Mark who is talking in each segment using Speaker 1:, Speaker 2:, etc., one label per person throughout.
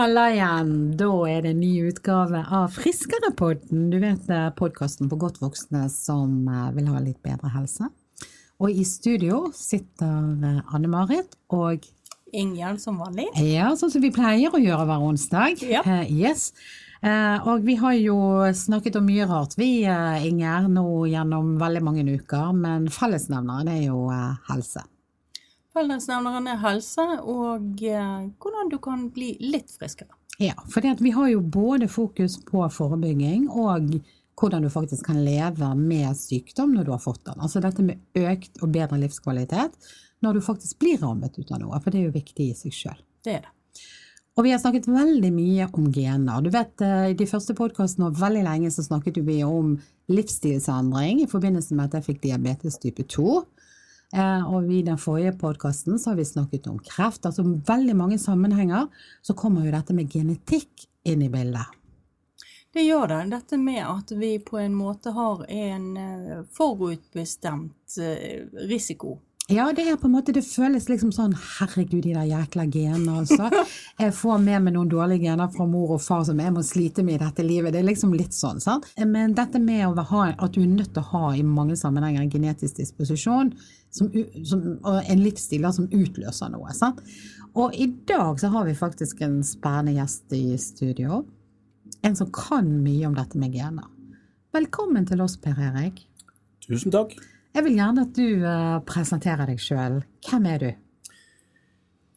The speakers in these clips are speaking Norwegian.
Speaker 1: Halla igjen! Da er det en ny utgave av Friskerepodden. Du vet podkasten for godt voksne som eh, vil ha litt bedre helse. Og i studio sitter eh, Anne Marit og
Speaker 2: Ingjerd som vanlig.
Speaker 1: Ja, sånn som vi pleier å gjøre hver onsdag.
Speaker 2: Ja.
Speaker 1: Eh, yes. Eh, og vi har jo snakket om mye rart, vi eh, Inger, nå gjennom veldig mange uker. Men fellesnevneren er jo eh, helse.
Speaker 2: Fellesnevneren er helse, og eh, hvordan du kan bli litt friskere.
Speaker 1: Ja, for vi har jo både fokus på forebygging og hvordan du faktisk kan leve med sykdom når du har fått den. Altså dette med økt og bedre livskvalitet når du faktisk blir rammet ut av noe, for det er jo viktig i seg sjøl.
Speaker 2: Det er det.
Speaker 1: Og vi har snakket veldig mye om gener. Du vet, eh, I de første podkastene og veldig lenge så snakket vi om livsstilsendring i forbindelse med at jeg fikk diabetes type 2. Eh, og i den forrige podkasten har vi snakket om kreft. Altså veldig mange sammenhenger så kommer jo dette med genetikk inn i bildet.
Speaker 2: Det gjør det. Dette med at vi på en måte har en eh, forutbestemt eh, risiko.
Speaker 1: Ja, det er på en måte, det føles liksom sånn herregud, de der jækla genene, altså. Jeg får med meg noen dårlige gener fra mor og far som jeg må slite med i dette livet. Det er liksom litt sånn, sant. Men dette med å ha, at du er nødt til å ha i mange sammenhenger en genetisk disposisjon som, som, og en livsstil som utløser noe, sant. Og i dag så har vi faktisk en spennende gjest i studio. En som kan mye om dette med gener. Velkommen til oss, Per Erik.
Speaker 3: Tusen takk.
Speaker 1: Jeg vil gjerne at du uh, presenterer deg sjøl. Hvem er du?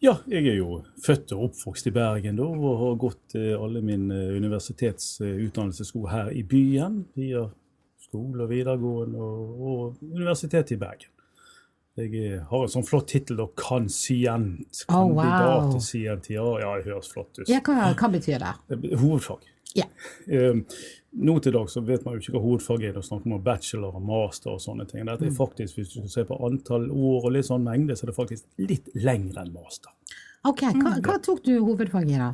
Speaker 3: Ja, jeg er jo født og oppvokst i Bergen da, og har gått uh, alle mine universitetsutdannelsessko her i byen. Via skole og videregående og, og universitetet i Bergen. Jeg har en sånn flott tittel, da. Kansient.
Speaker 1: Oh, wow.
Speaker 3: Kandidat til CNTA. Ja, det høres flott ut.
Speaker 1: Ja, hva, hva betyr det?
Speaker 3: Hovedfag.
Speaker 1: Yeah.
Speaker 3: Um, nå til dag så vet man jo ikke hva hovedfag er. Det snakker snakk om bachelor og master og sånne ting. Dette er faktisk, Hvis du skal se på antall år og litt sånn mengde, så er det faktisk litt lengre enn master.
Speaker 1: Ok, Hva, hva tok du hovedfag i, da?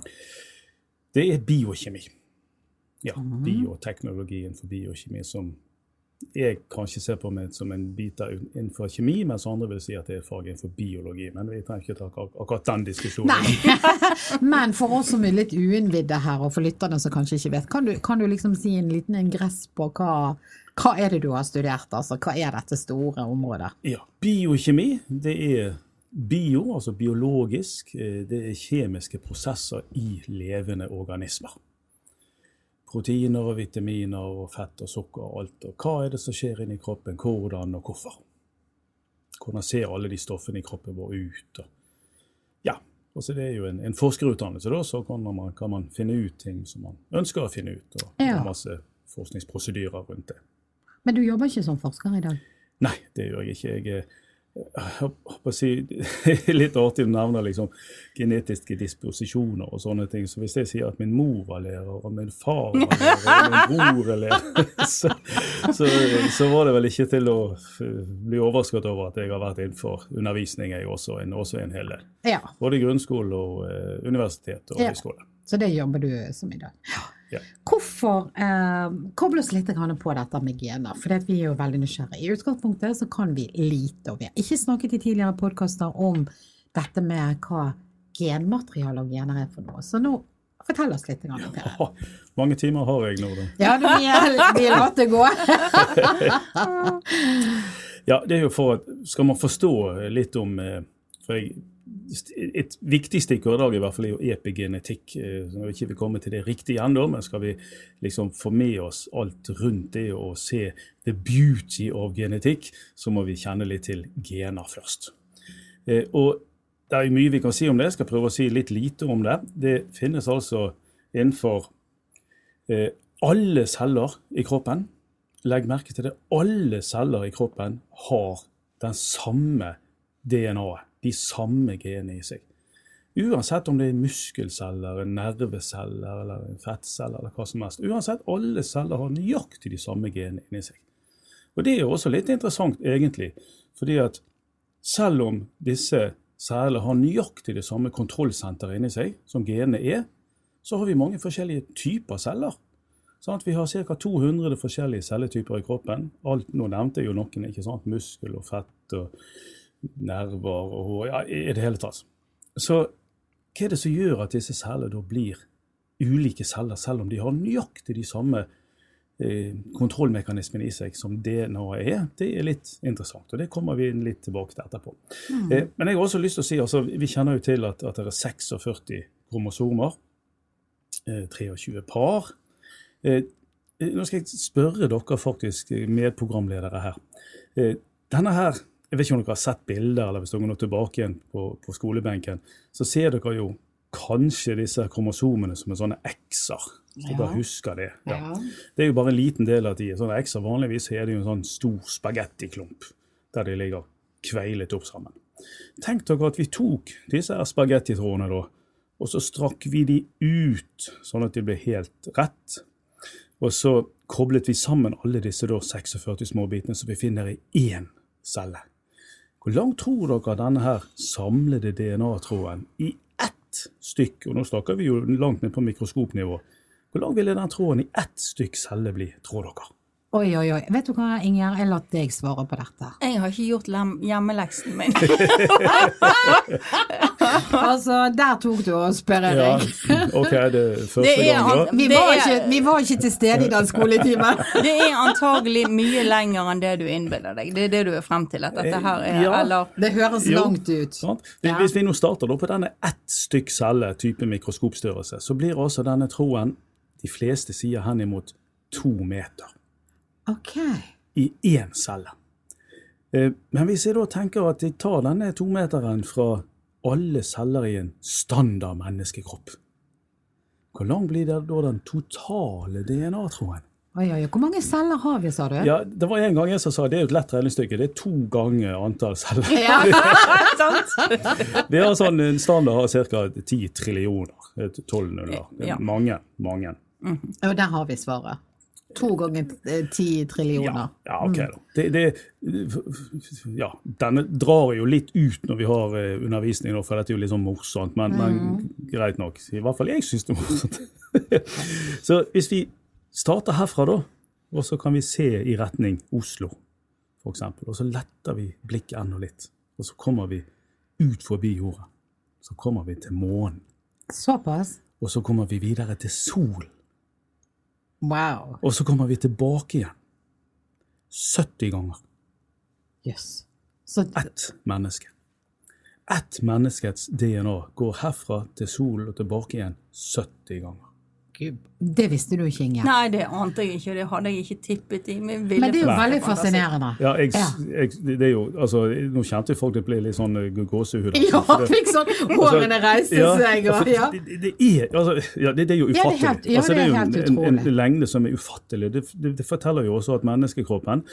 Speaker 3: Det er biokjemi. Ja, bioteknologien for biokjemi som jeg kanskje ser på meg som en bit av innenfor kjemi, mens andre vil si at det er et fag innenfor biologi. Men vi trenger ikke ta ak akkurat den diskusjonen.
Speaker 1: Men for oss som er litt uinnvidde her, og for lytterne som kanskje ikke vet, kan du, kan du liksom si en liten ingress på hva, hva er det du har studert? Altså, hva er dette store området?
Speaker 3: Ja, Biokjemi, det er bio, altså biologisk. eh, Det er kjemiske prosesser i levende organismer proteiner og vitaminer og fett og sukker og alt. Og hva er det som skjer inni kroppen, hvordan og hvorfor? Hvordan ser alle de stoffene i kroppen vår ut? Og ja, altså Det er jo en, en forskerutdannelse, da, så kan man, kan man, finne ut ting som man ønsker å finne ut. Og
Speaker 1: Ja.
Speaker 3: masse forskningsprosedyrer rundt det.
Speaker 1: Men du jobber ikke som forsker i dag?
Speaker 3: Nei, det gjør jeg ikke. Jeg er jeg håper å si, litt artig å nevne liksom, genetiske disposisjoner og sånne ting. Så hvis jeg sier at min mor var lærer, og min far var lærer, og min bror er lærer, så, så, så var det vel ikke til å bli overrasket over at jeg har vært innenfor undervisning, jeg også en, også en hel del.
Speaker 1: Ja,
Speaker 3: Både i grunnskole og eh, universitet og
Speaker 1: Ja.
Speaker 3: høyskole.
Speaker 1: så det jobber du som i dag.
Speaker 3: Ja.
Speaker 1: Hvorfor eh, koble oss litt på dette med gener? For vi er jo veldig nysgjerrige. I utgangspunktet så kan vi lite, og vi har ikke snakket i tidligere podkaster om dette med hva genmateriale og gener er for noe. Så nå fortell oss litt. Grann,
Speaker 3: ja, mange timer har jeg nå, da.
Speaker 1: Ja, du vil la det gå.
Speaker 3: Ja, det er jo for at Skal man forstå litt om eh, for jeg, Et viktig stikkord i dag i hvert fall er jo epigenetikk. eh, så Nå vil ikke vi komme til det riktig ennå, men skal vi liksom få med oss alt rundt det og se the beauty of genetikk, så må vi kjenne litt til gener først. Eh, Og det er mye vi kan si om det. Jeg skal prøve å si litt lite om det. Det finnes altså innenfor eh, alle celler i kroppen legg merke til det, alle celler i kroppen har den samme DNA-et, de samme genene i seg. Uansett om det er muskelceller, nerveceller eller fettceller eller hva som helst. Uansett, alle celler har nøyaktig de samme genene inni seg. Og det er jo også litt interessant, egentlig, fordi at selv om disse cellene har nøyaktig det samme kontrollsenteret inni seg som genene er, så har vi mange forskjellige typer celler. Sant? Vi har ca. 200 forskjellige celletyper i kroppen. Alt, nå nevnte jeg jo noen, ikke sant? muskel og fett og nerver og hår, ja, i det hele tatt. Så hva er det som gjør at disse cellene da blir ulike celler, selv om de har nøyaktig de samme eh, kontrollmekanismene i seg som DNA er? Det er litt interessant, og det kommer vi litt tilbake til etterpå.
Speaker 1: Mm.
Speaker 3: Eh, men jeg har også lyst til å si, altså, vi kjenner jo til at, at det er 46 kromosomer. Eh, 23 par. Eh, nå skal jeg spørre dere faktisk, medprogramledere her. Eh, denne her, Jeg vet ikke om dere har sett bilder, eller hvis dere går tilbake igjen på, på skolebenken, så ser dere jo kanskje disse kromosomene som er sånne x-er. Så
Speaker 1: Ja.
Speaker 3: husker det. Ja. Det er jo bare en liten del av de. Sånne x-er vanligvis er det jo en sånn stor spagettiklump der de ligger kveilet opp sammen. Tenk dere at vi tok disse spagettitrådene da, og så strakk vi de ut sånn at de ble helt rett. Og så koblet vi sammen alle disse da 46 småbitene som vi finner i én celle. Hvor langt tror dere denne her samlede DNA-tråden i ett stykk, og nå snakker vi jo langt ned på mikroskopnivå, hvor lang ville den tråden i ett stykk celle bli, tror dere?
Speaker 1: Oi, oi, oi. Vet du hva, Inger? Jeg lar deg svare på dette.
Speaker 2: Jeg har ikke gjort hjemmeleksen min.
Speaker 1: Altså, der tok du og spør
Speaker 3: Ja, ok, det er første
Speaker 2: Det er
Speaker 3: gang.
Speaker 1: Vi var,
Speaker 2: er-
Speaker 1: ikke, vi var ikke til stede i den skoletimen.
Speaker 2: Det er antagelig mye lenger enn det du innbiller deg. Det er det du er frem til. At dette her er
Speaker 3: Ja.
Speaker 2: Eller
Speaker 1: Det høres
Speaker 3: Jo.
Speaker 1: langt ut.
Speaker 3: Sant?
Speaker 1: Ja.
Speaker 3: Hvis vi nå starter da på denne ett stykk celle, type mikroskopstørrelse, så blir altså denne troen de fleste sier henimot to meter
Speaker 1: Ok.
Speaker 3: i én celle. Eh, Men hvis jeg da tenker at jeg tar denne tometeren fra alle celler i en standard menneskekropp, hvor lang blir det da den totale
Speaker 1: DNA-troen? Hvor mange celler har vi, sa du?
Speaker 3: Ja, det var en gang jeg som sa det er jo et lett regnestykke, det er to ganger antall celler.
Speaker 1: Ja.
Speaker 3: Vi har sånn, en standard har ca. 10 trillioner. Det er 12 nuller. Er
Speaker 2: Ja.
Speaker 3: Mange, mange.
Speaker 1: Og der har vi svaret. To ganger eh, ti
Speaker 3: Ja,
Speaker 1: trillioner.
Speaker 3: ja ok da. Det, det, ja, denne drar jo litt ut når vi har eh, undervisning, for dette er jo litt sånn morsomt, men, men greit nok. I hvert fall jeg syns det er morsomt. så hvis vi starter herfra, da, og så kan vi se i retning Oslo, eksempel, og så letter vi blikket enda litt, og så kommer vi ut forbi jorda. Så kommer vi til månen,
Speaker 1: Såpass?
Speaker 3: og så kommer vi videre til solen.
Speaker 1: Wow.
Speaker 3: Og så kommer vi tilbake igjen. 70 ganger.
Speaker 1: Yes. Så
Speaker 3: Ett menneske. Ett menneskets DNA går herfra til solen og tilbake igjen 70 ganger.
Speaker 1: Gud, det visste du ikke, Inge?
Speaker 2: Nei, det ante jeg ikke. Det hadde jeg ikke tippet i Men, ville
Speaker 1: Men det er jo veldig fascinerende.
Speaker 3: Ja, jeg, jeg, det er jo, altså, Nå kjente folk det ble litt sånn eh, gåsehud.
Speaker 1: Ja,
Speaker 3: For
Speaker 1: fikk sånn Hårene reiste seg og ja.
Speaker 3: Det, er, altså, ja, det, det er jo
Speaker 1: Ja, det er helt- ja,
Speaker 3: altså,
Speaker 1: det er
Speaker 3: jo
Speaker 1: helt
Speaker 3: en, en, en lengde som er ufattelig. Det, det, det forteller jo også at menneskekroppen,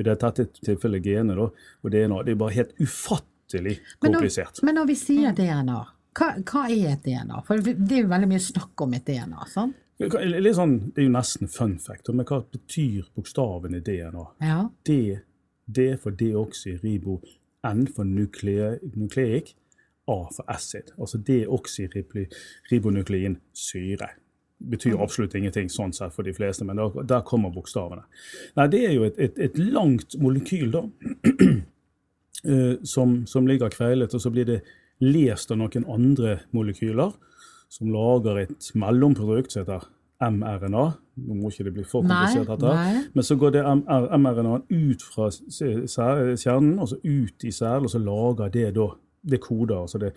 Speaker 3: i dette tilfellet genet, og DNA, det er bare helt ufattelig
Speaker 1: Men når,
Speaker 3: komplisert.
Speaker 1: men når vi sier DNA, hva, hva er et DNA? For det er jo veldig mye snakk om et DNA, sant?
Speaker 3: Litt sånn, Det er jo nesten fun fact, men hva betyr bokstaven i DNA?
Speaker 1: Ja.
Speaker 3: D, D for deoxyribo, N for nuklei- nucleic, A for acid. Altså deoxyribonuklein syre. Betyr absolutt ingenting sånn sett for de fleste, men der, der kommer bokstavene. Nei, Det er jo et, et, et langt molekyl da, eh, som, som ligger kveilet, og så blir det lest av noen andre molekyler som lager et mellomprodukt som heter mRNA. Nå må ikke det bli for komplisert, dette. Men så går det mRNA-en ut fra kjernen, altså ut i selen, og så lager det da det koder. altså det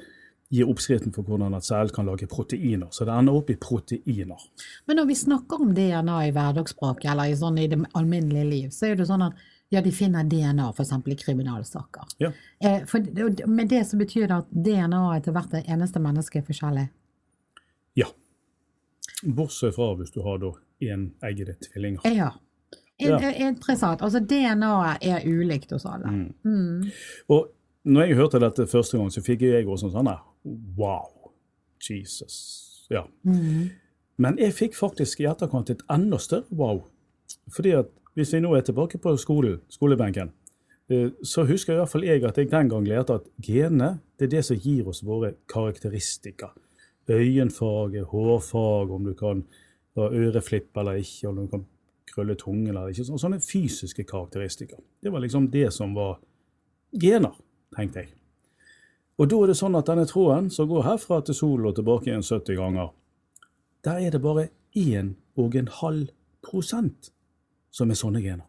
Speaker 3: gir oppskriften for hvordan at sel kan lage proteiner. Så det ender opp i proteiner.
Speaker 1: Men når vi snakker om DNA i hverdagsspråket, eller i, sånn, i det alminnelige liv, så er det sånn at ja, de finner DNA f.eks. i kriminalsaker.
Speaker 3: Ja.
Speaker 1: Eh, for, med det så betyr det at DNA til hvert eneste menneske er forskjellig.
Speaker 3: ja. Bortsett fra hvis du har da eneggede tvillinger.
Speaker 1: Ja.
Speaker 3: Ja.
Speaker 1: Interessant. Altså DNA-et er ulikt hos alle.
Speaker 3: Mm.
Speaker 1: Mm.
Speaker 3: Og når jeg hørte dette første gang, så fikk jeg også sånn Wow! Jesus. Ja.
Speaker 1: Mm.
Speaker 3: Men jeg fikk faktisk i etterkant et enda større wow. Fordi at hvis vi nå er tilbake på skolen, skolebenken, eh, så husker i hvert fall jeg at jeg den gang lærte at genene det er det som gir oss våre karakteristika. Øyenfarge, hårfarge, om du kan ha øreflipp eller ikke, om du kan krølle tungen eller ikke. Sånne fysiske karakteristika. Det var liksom det som var gener, tenkte jeg. Og da er det sånn at denne tråden som går herfra til solen og tilbake igjen 70 ganger, der er det bare 1,5 prosent som er sånne gener.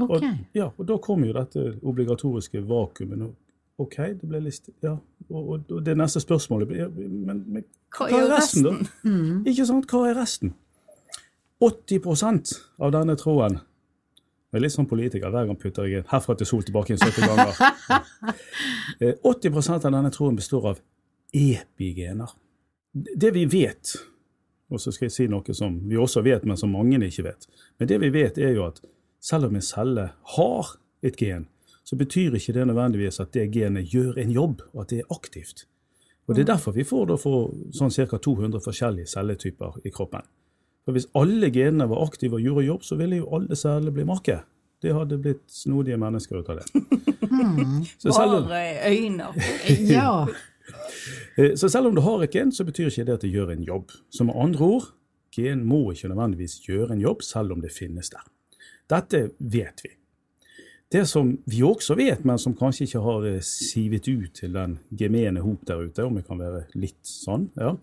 Speaker 1: Ok.
Speaker 3: Og, ja, og da kommer jo dette obligatoriske vakuumet. OK, det ble listet Ja, og, og, det neste spørsmålet blir ja, men, men
Speaker 2: Hva er
Speaker 3: resten, da?
Speaker 1: Mm.
Speaker 3: Ikke sant? Hva er resten? 80% av denne tråden Jeg er litt sånn politiker. Hver gang putter jeg inn herfra til sol tilbake inn 70 ganger. Eh, 80% av denne tråden består av epigener. Det vi vet, og så skal jeg si noe som vi også vet, men som mange ikke vet, men det vi vet er jo at selv om en celle har et gen, så betyr ikke det nødvendigvis at det genet gjør en jobb, og at det er aktivt. Og Det er derfor vi får da for sånn ca. 200 forskjellige celletyper i kroppen. For Hvis alle genene var aktive og gjorde jobb, så ville jo alle celler bli make. Det hadde blitt snodige mennesker ut av det. Om,
Speaker 2: Bare øyne.
Speaker 1: Ja.
Speaker 3: Eh, så selv om du har et gen, så betyr ikke det at det gjør en jobb. Så med andre ord, gen må ikke nødvendigvis gjøre en jobb, selv om det finnes der. Dette vet vi. Det som vi også vet, men som kanskje ikke har eh, sivet ut til den gemene hop der ute, om vi kan være litt sånn, ja,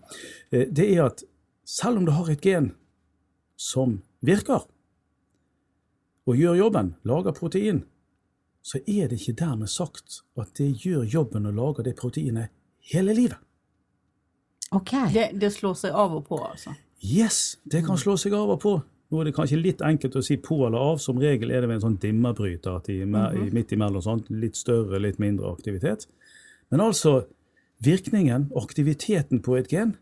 Speaker 3: eh, det er at selv om du har et gen som virker, og gjør jobben, lager protein, så er det ikke dermed sagt at det gjør jobben og lager det proteinet hele livet.
Speaker 1: Ok.
Speaker 2: Det, det slår seg av og på, altså.
Speaker 3: Yes, det kan slå seg av og på. Nå er det kanskje litt enkelt å si på eller av. Som regel er det ved en sånn dimmerbryter at de er me- i- midt imellom Sånn, Litt større, litt mindre aktivitet. Men altså, virkningen, aktiviteten på et gen,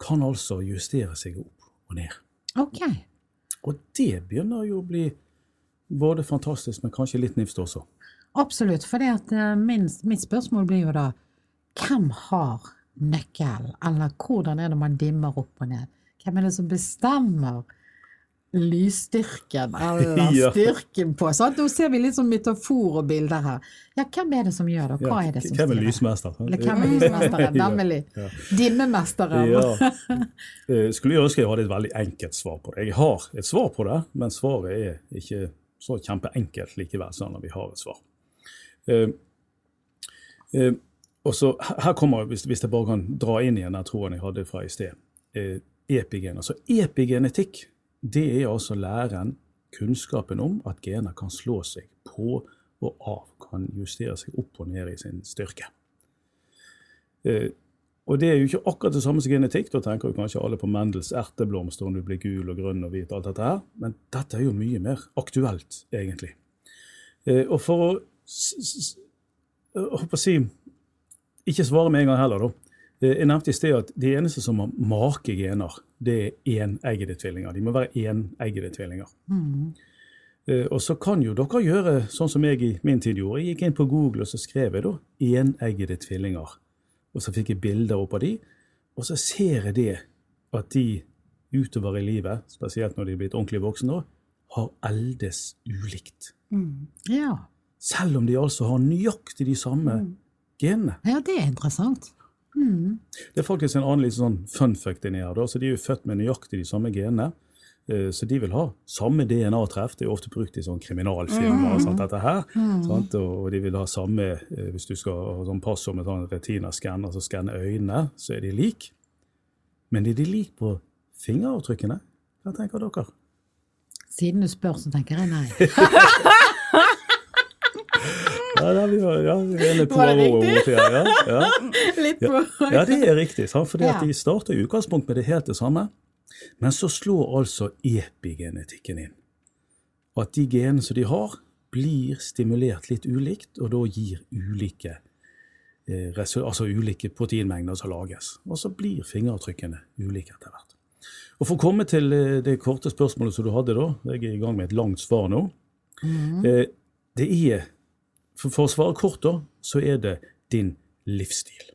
Speaker 3: kan altså justere seg opp og ned.
Speaker 1: Ok.
Speaker 3: Og det begynner jo å bli både fantastisk, men kanskje litt nifst også.
Speaker 1: Absolutt. For min, mitt spørsmål blir jo da hvem har nøkkel, eller hvordan er det man dimmer opp og ned? Hvem er det som bestemmer lysstyrken eller
Speaker 3: Ja.
Speaker 1: styrken på? Sant? Nå ser vi litt sånn metafor og bilder her. Ja, hvem er det som gjør det? Hva er det som
Speaker 3: Hvem er
Speaker 1: styrer?
Speaker 3: lysmester?
Speaker 1: Eller hvem er lysmesteren? Nemlig.
Speaker 3: ja.
Speaker 1: Dimmemesteren.
Speaker 3: Ja. Eh, Skulle ønske jeg hadde et veldig enkelt svar på det. Jeg har et svar på det, men svaret er ikke så kjempeenkelt likevel, sånn at vi har et svar. Uh, eh, og så her- kommer, hvis, hvis jeg bare kan dra inn igjen den troen jeg hadde fra i sted, eh, epigen. Altså epigenetikk, det er altså læren, kunnskapen om at gener kan slå seg på og av, kan justere seg opp og ned i sin styrke. Eh, og det er jo ikke akkurat det samme som genetikk. Da tenker jo kanskje alle på Mendels erteblomster om du blir gul og grønn og hvit og alt dette her. Men dette er jo mye mer aktuelt, egentlig. Eh, og for å jeg håper å si Ikke svare med en gang heller, da. Eh, Jeg nevnte i sted at de eneste som har make gener, det er eneggede tvillinger. De må være eneggede tvillinger.
Speaker 1: Mm.
Speaker 3: Eh, Og så kan jo dere gjøre sånn som jeg i min tid gjorde. Jeg gikk inn på Google og så skrev jeg da eneggede tvillinger. Og så fikk jeg bilder opp av de, og så ser jeg det at de utover i livet, spesielt når de er blitt ordentlig voksne, har eldes ulikt.
Speaker 2: Mm.
Speaker 1: Ja.
Speaker 3: Selv om de altså har nøyaktig de samme genene.
Speaker 1: ja, det er interessant. Mm.
Speaker 3: Det er faktisk en annen liksom sånn fun fact inni her. så De er jo født med nøyaktig de samme genene. eh, Så de vil ha samme DNA-treff. Det er jo ofte brukt i sånn kriminalfilmer. sånt, dette her, sant? Og de vil ha samme eh, Hvis du skal ha sånn passord med sånn retina-skann, altså skanne øynene, så er de lik. Men er de lik på fingeravtrykkene? Hva tenker dere?
Speaker 1: Siden du spør, så tenker jeg nei.
Speaker 3: Ja, det er var, ja, vi på
Speaker 1: Var det riktig?
Speaker 3: ja, ja.
Speaker 1: Litt
Speaker 3: Ja, ja, det er riktig. Sant? Fordi at
Speaker 1: Ja.
Speaker 3: De starter i utgangspunkt med det helt det samme. Men så slår altså epigenetikken inn. At de genene som de har, blir stimulert litt ulikt, og da gir ulike, eh, altså ulike proteinmengder som lages. Og så blir fingeravtrykkene ulike etter hvert. Og For å komme til eh, det korte spørsmålet som du hadde da, jeg er i gang med et langt svar nå. Eh, det er, for, for å svare kort, da, så er det din livsstil.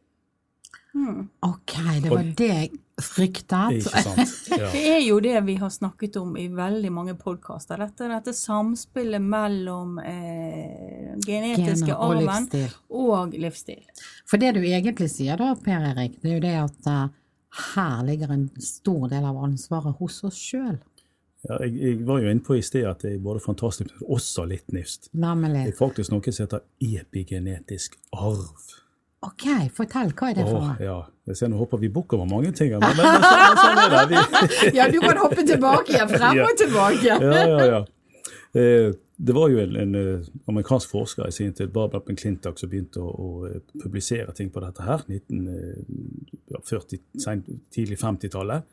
Speaker 1: Ok, det var det jeg fryktet.
Speaker 3: Ikke sant? Ja.
Speaker 2: Det er jo det vi har snakket om i veldig mange podkaster. Dette, dette samspillet mellom eh, genetiske
Speaker 1: Gener og
Speaker 2: arven
Speaker 1: livsstil.
Speaker 2: og livsstil.
Speaker 1: For det du egentlig sier da, Per Erik, det er jo det at uh, her ligger en stor del av ansvaret hos oss sjøl.
Speaker 3: Ja, jeg, jeg var jo inne på i sted at det er både fantastisk, men også litt nifst. Det er faktisk noe som heter epigenetisk arv.
Speaker 1: Ok, fortell, hva er det for noe?
Speaker 3: ja. Jeg ser nå hopper vi bukk over mange ting, men, men, men sånn, er det. Vi,
Speaker 1: Ja, du kan hoppe tilbake igjen, frem og tilbake.
Speaker 3: ja, ja, ja. Eh, det var jo en, en eh, amerikansk forsker i sin tid, Barbara McClintock, som begynte å, å eh, publisere ting på dette her, 1940, tidlig 50-tallet.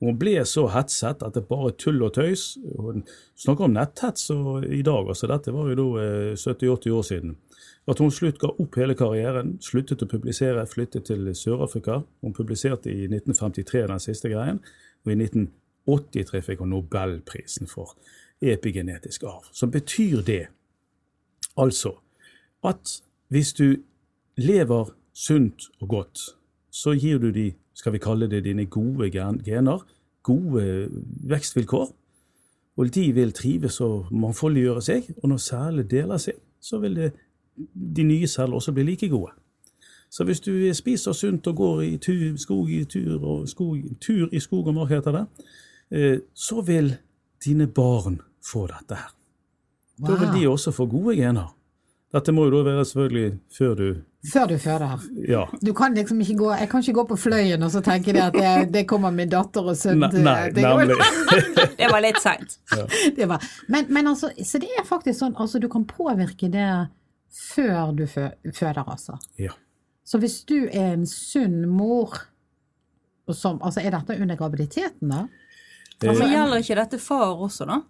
Speaker 3: Hun ble så hetset at det bare tull og tøys. Hun snakker om netthets i dag, altså dette var jo da eh, 70-80 år siden. At hun slutt ga opp hele karrieren, sluttet å publisere, flyttet til Sør-Afrika. Hun publiserte i 1953 den siste greien, og i 1983 fikk hun Nobelprisen for epigenetisk arv. Så betyr det altså at hvis du lever sunt og godt, så gir du de, skal vi kalle det dine gode gener, gode vekstvilkår, og de vil trives og mangfoldiggjøre seg, og når cellene deler seg, så vil det, de nye cellene også bli like gode. Så hvis du spiser sunt og går i tur, skog i tur, og skog, tur i skog og mark, heter det, eh, så vil dine barn få dette her. Da vil de også få gode gener. Dette må jo da være selvfølgelig før du
Speaker 1: Før du føder.
Speaker 3: Ja.
Speaker 1: Du kan liksom ikke gå, jeg kan ikke gå på fløyen og så tenke det at det, det kommer min datter og sønn til.
Speaker 3: nei,
Speaker 1: det
Speaker 3: nemlig.
Speaker 2: Det var litt seint.
Speaker 1: Ja. Men, men altså, så det er faktisk sånn, altså du kan påvirke det før du føder, altså.
Speaker 3: Ja.
Speaker 1: Så hvis du er en sunn mor, og som, altså er dette under graviditeten da?
Speaker 2: Altså, gjelder ikke dette far også, da?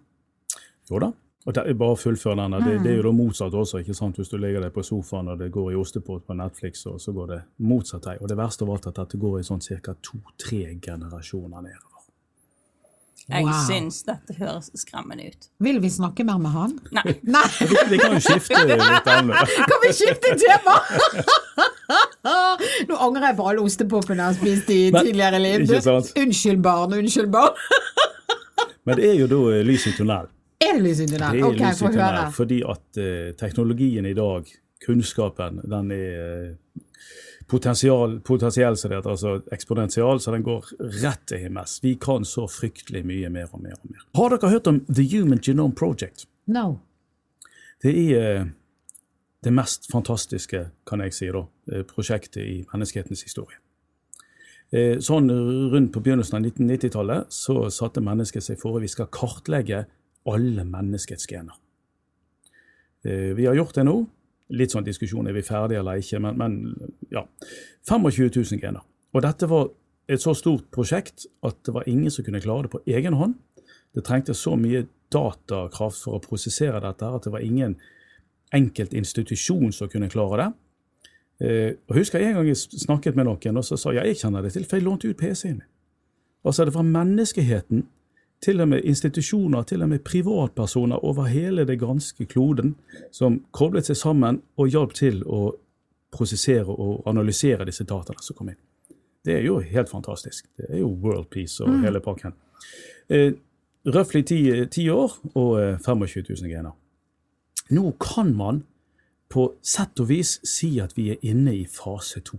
Speaker 3: jo da. Og det bare fullfør denne. Det, det er jo da motsatt også. ikke sant? Hvis du ligger deg på sofaen og det går i ostepott på Netflix, og så går det motsatt vei. Og det verste av alt er at dette går i sånn ca. to-tre generasjoner nedover.
Speaker 2: Jeg
Speaker 1: Wow.
Speaker 2: syns dette høres skremmende ut.
Speaker 1: Vil vi snakke mer med han?
Speaker 2: Nei.
Speaker 1: Nei,
Speaker 3: Vi, vi kan jo skifte litt emne.
Speaker 1: kan vi skifte tema? Nå angrer jeg på alle ostepoppene jeg har spist i tidligere liv. Unnskyld barn, unnskyld barn.
Speaker 3: Men det er jo da eh, lys i tunnel.
Speaker 1: Er det lys der?
Speaker 3: Det
Speaker 1: der?
Speaker 3: er
Speaker 1: okay,
Speaker 3: lys i
Speaker 1: få.
Speaker 3: Fordi at uh, teknologien i dag, kunnskapen, den er eh, potensial, potensiell, som det heter, altså eksponential, så den går rett til himmels. Vi kan så fryktelig mye mer og mer og mer. Har dere hørt om The Human Genome Project?
Speaker 1: No.
Speaker 3: Det er eh, det mest fantastiske, kan jeg si, da, prosjektet i menneskehetens historie. Sånn rundt på begynnelsen av 1990-tallet så satte mennesket seg for at vi skal kartlegge alle menneskets gener. Eh, Vi har gjort det nå. Litt sånn diskusjon er vi ferdige eller ikke, men, men ja. 25 000 gener. Og dette var et så stort prosjekt at det var ingen som kunne klare det på egen hånd. Det trengte så mye datakraft for å prosessere dette at det var ingen enkelt institusjon som kunne klare det. Eh, og husker jeg en gang jeg snakket med noen og så sa ja, jeg kjenner det til, for jeg lånte ut PC-en min. Altså det var menneskeheten, til og med institusjoner, til og med privatpersoner over hele det ganske kloden, som koblet seg sammen og hjalp til å prosessere og analysere disse dataene som kom inn. Det er jo helt fantastisk. Det er jo world peace og hele pakken. Eh, Røftlig ti, ti år og eh, 25 000 gener. Nå kan man på sett og vis si at vi er inne i fase to.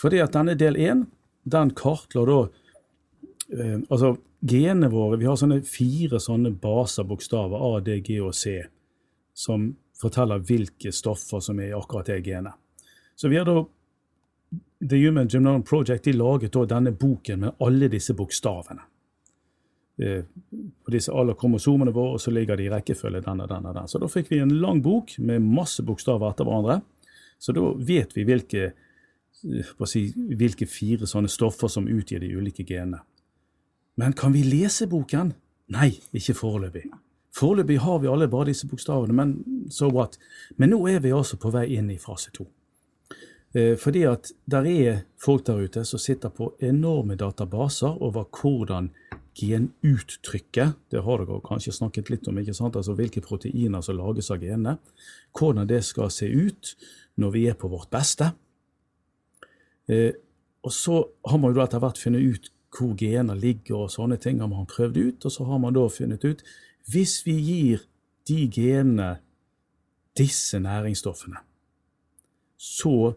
Speaker 3: Fordi at denne del én, den kartla da eh, Altså, genene våre Vi har sånne fire sånne baser, bokstaver, A, D, G og C, som forteller hvilke stoffer som er i akkurat det genet. Så vi har da The Human Gymnome Project de laget da denne boken med alle disse bokstavene eh, på disse alle kromosomene våre, og så ligger de i rekkefølge den og den og. Så da fikk vi en lang bok med masse bokstaver etter hverandre. Så da vet vi hvilke, eh, si, hvilke fire sånne stoffer som utgir de ulike genene. Men kan vi lese boken? Nei, ikke foreløpig. Foreløpig har vi alle bare disse bokstavene, men so what? Men nå er vi altså på vei inn i fase to. Eh, Fordi at der er folk der ute som sitter på enorme databaser over hvordan genuttrykket, det har dere kanskje snakket litt om, ikke sant? altså hvilke proteiner som lages av genene, hvordan det skal se ut når vi er på vårt beste. Eh, og så har man jo etter hvert funnet ut hvor gener ligger og sånne ting har man prøvd ut, og så har man da funnet ut hvis vi gir de genene disse næringsstoffene, så